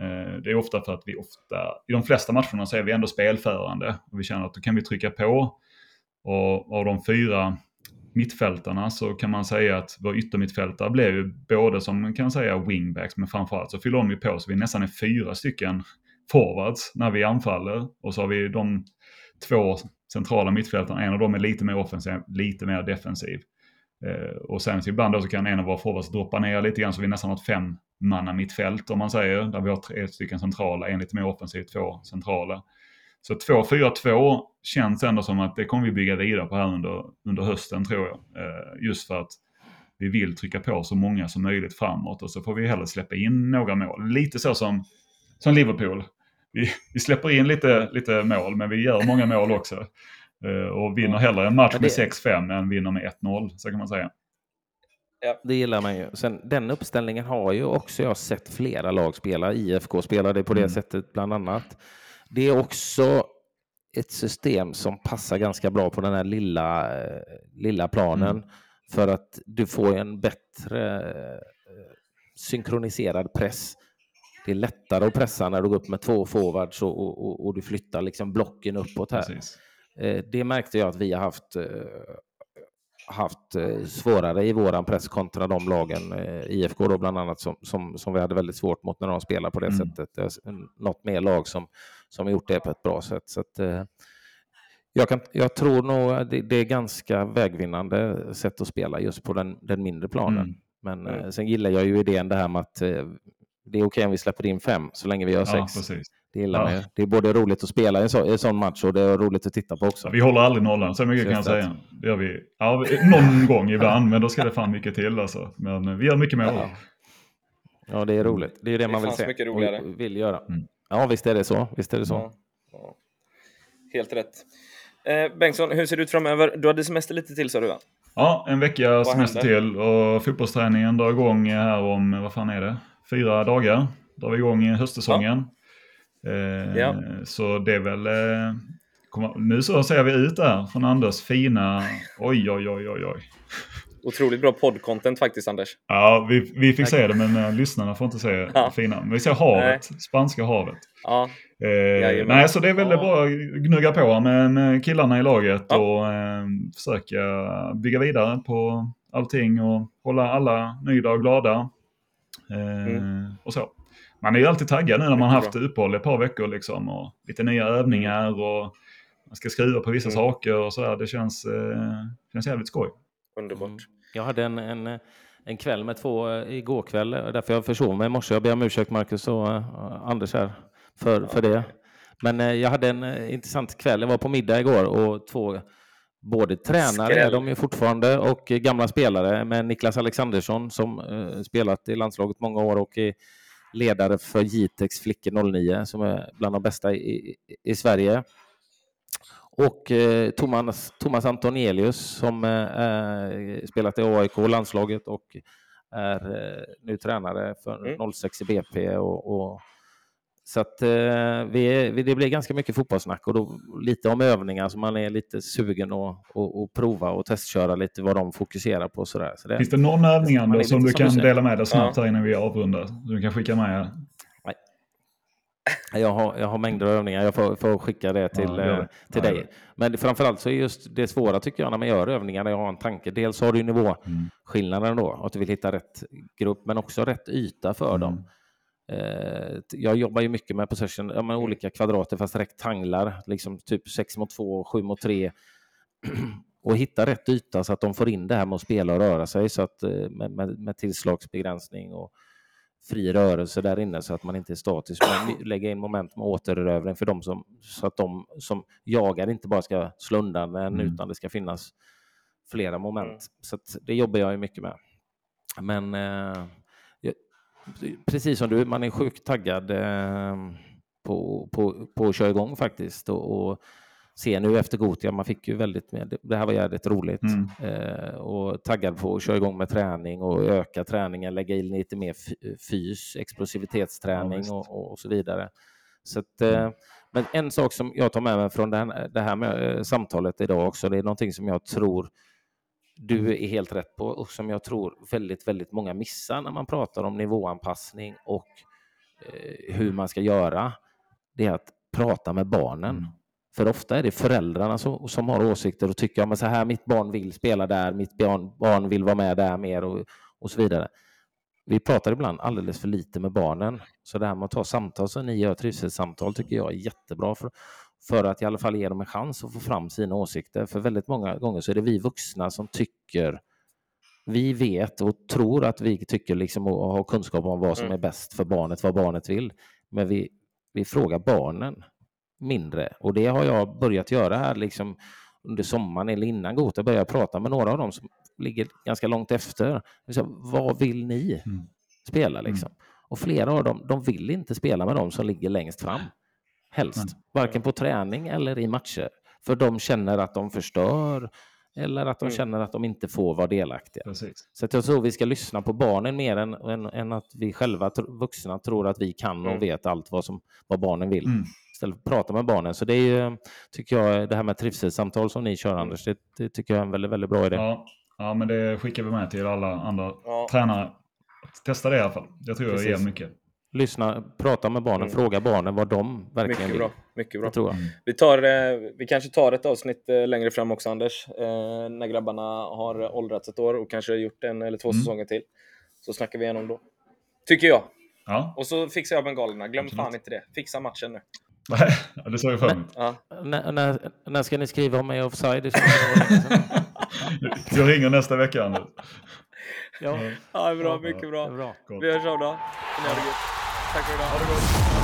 Eh, det är ofta för att vi ofta, i de flesta matcherna så är vi ändå spelförande. Och vi känner att då kan vi trycka på. Och av de fyra mittfältarna så kan man säga att vår yttermittfältare blev ju både som man kan säga wingbacks men framförallt så fyller de ju på så vi nästan är fyra stycken forwards när vi anfaller. Och så har vi de två centrala mittfältarna. En av dem är lite mer offensiv, lite mer defensiv. Eh, och sen så ibland då så kan en av våra forwards droppa ner lite grann så vi nästan har ett fem manna mittfält om man säger. Där vi har tre stycken centrala, en lite mer offensiv, två centrala. Så 2-4-2 känns ändå som att det kommer vi bygga vidare på här under, under hösten tror jag. Eh, just för att vi vill trycka på så många som möjligt framåt och så får vi hellre släppa in några mål. Lite så som, som Liverpool. Vi, vi släpper in lite, lite mål men vi gör många mål också. Eh, och vinner hellre en match med 6-5 än vinner med 1-0, så kan man säga. Ja. Det gillar man ju. Sen, den uppställningen har ju också jag sett flera lag spela. IFK spelar det på det mm. sättet bland annat. Det är också ett system som passar ganska bra på den här lilla, eh, lilla planen. Mm. För att du får en bättre eh, synkroniserad press. Det är lättare att pressa när du går upp med två forwards och, och, och du flyttar liksom blocken uppåt här. Precis. Eh, det märkte jag att vi har haft, eh, haft eh, svårare i våran press kontra de lagen, IFK då bland annat, som, som, som vi hade väldigt svårt mot när de spelar på det mm. sättet. Något mer lag som, som gjort det på ett bra sätt. Så att, jag, kan, jag tror nog det, det är ganska vägvinnande sätt att spela just på den, den mindre planen. Mm. Men mm. sen gillar jag ju idén det här med att det är okej okay om vi släpper in fem så länge vi gör sex. Precis. Det gillar ja. Det är både roligt att spela i en, så, en sån match och det är roligt att titta på också. Ja, vi håller aldrig nollan, så mycket kan jag säga. Det gör vi ja, någon gång ibland, men då ska det fan mycket till alltså. Men eh, vi gör mycket mål. Ja. ja, det är roligt. Det är det, det man vill se mycket roligare. och vill göra. Mm. Ja, visst är det så. Visst är det så. Ja. Helt rätt. Eh, Bengtsson, hur ser det ut framöver? Du hade semester lite till sa du va? Ja, en vecka semester till och fotbollsträningen drar igång här om, vad fan är det, fyra dagar. Drar vi igång höstsäsongen. Ja. Eh, ja. Så det är väl... Eh, nu så ser vi ut där från Anders fina... Oj, oj, oj, oj, oj. Otroligt bra poddcontent faktiskt, Anders. Ja, vi, vi fick Tack. se det, men uh, lyssnarna får inte se ja. fina. Men vi ser havet, nej. spanska havet. Ja. Eh, nej, så det är väldigt ja. bra att gnugga på med, med killarna i laget ja. och eh, försöka bygga vidare på allting och hålla alla nöjda och glada. Eh, mm. Och så man är ju alltid taggad nu när man haft uppehåll ett par veckor liksom och lite nya övningar och man ska skruva på vissa mm. saker och så. Det känns, eh, känns jävligt skoj. Underbart. Mm. Jag hade en, en, en kväll med två eh, igår kväll, därför jag försov mig i morse. Jag ber om ursäkt Marcus och Anders här för, för det. Men jag hade en intressant kväll. Jag var på middag igår och två både tränare är de ju fortfarande och gamla spelare med Niklas Alexandersson som spelat i landslaget många år och i ledare för Jitex flickor 09 som är bland de bästa i, i Sverige. Och eh, Thomas, Thomas Antonielius som eh, spelat i AIK landslaget och är eh, nu tränare för mm. 06 i BP. Och, och så att eh, vi, det blir ganska mycket fotbollssnack och då, lite om övningar som man är lite sugen att och, och prova och testköra lite vad de fokuserar på. Sådär. Så det, Finns det någon övning Anders som du kan dela med dig snabbt ja. här innan vi avrundar? Du kan skicka med? Nej. Jag har, jag har mängder av övningar, jag får, får skicka det till, ja, det. till ja, dig. Men framförallt så är just det svåra tycker jag när man gör övningar, när jag har en tanke. Dels har du nivåskillnaden då, att du vill hitta rätt grupp, men också rätt yta för mm. dem. Eh, jag jobbar ju mycket med possession, ja, med olika kvadrater fast rektanglar, liksom typ 6 mot 2, 7 mot 3 och hitta rätt yta så att de får in det här med att spela och röra sig så att, eh, med, med, med tillslagsbegränsning och fri rörelse där inne så att man inte är statisk. Men lägga in moment med återerövring för dem som, så att de som jagar inte bara ska slå undan en mm. utan det ska finnas flera moment. Mm. Så det jobbar jag ju mycket med. Men eh, precis som du, man är sjukt taggad eh, på, på, på att köra igång faktiskt. Och, och se nu efter Gotia, man fick ju väldigt med, det här var jävligt roligt. Mm. Eh, och taggad på att köra igång med träning och öka träningen, lägga in lite mer fys, explosivitetsträning ja, och, och, så vidare. Så att, eh, mm. Men en sak som jag tar med mig från det här, det här med eh, samtalet idag också, det är någonting som jag tror du är helt rätt på och som jag tror väldigt, väldigt många missar när man pratar om nivåanpassning och eh, hur man ska göra. Det är att prata med barnen. Mm. För ofta är det föräldrarna som, som har åsikter och tycker att så här, mitt barn vill spela där, mitt barn, barn vill vara med där mer och, och så vidare. Vi pratar ibland alldeles för lite med barnen. Så det här med att ta samtal som ni gör, trivselsamtal, tycker jag är jättebra. För för att i alla fall ge dem en chans att få fram sina åsikter. För väldigt många gånger så är det vi vuxna som tycker vi vet och tror att vi tycker liksom och har kunskap om vad som mm. är bäst för barnet, vad barnet vill. Men vi, vi frågar barnen mindre och det har jag börjat göra här liksom under sommaren eller innan Gota började prata med några av dem som ligger ganska långt efter. Så, vad vill ni mm. spela liksom? Mm. Och flera av dem, de vill inte spela med dem som ligger längst fram. Helst, mm. varken på träning eller i matcher. För de känner att de förstör eller att de mm. känner att de inte får vara delaktiga. Precis. Så jag tror vi ska lyssna på barnen mer än, än, än att vi själva vuxna tror att vi kan och mm. vet allt vad, som, vad barnen vill. Mm. Istället för att prata med barnen. Så det är ju, tycker jag, det här med trivselsamtal som ni kör mm. Anders, det, det, tycker jag är en väldigt, väldigt bra idé. Ja, ja men det skickar vi med till alla andra ja. tränare. Testa det i alla fall. Jag tror Precis. jag ger mycket lyssna, prata med barnen, mm. fråga barnen vad de verkligen mycket vill. Bra, mycket bra. tror jag. Mm. Vi, tar, eh, vi kanske tar ett avsnitt eh, längre fram också Anders, eh, när grabbarna har åldrats ett år och kanske gjort en eller två mm. säsonger till. Så snackar vi igenom då. Tycker jag. Ja. Och så fixar jag bengalerna, glöm Absolut. fan inte det. Fixa matchen nu. Nej, det såg jag emot. Ja. När, när, ska ni skriva om mig offside? jag ringer nästa vecka Anders. Ja, ja bra, mycket bra. bra. Vi hörs av då. Tack för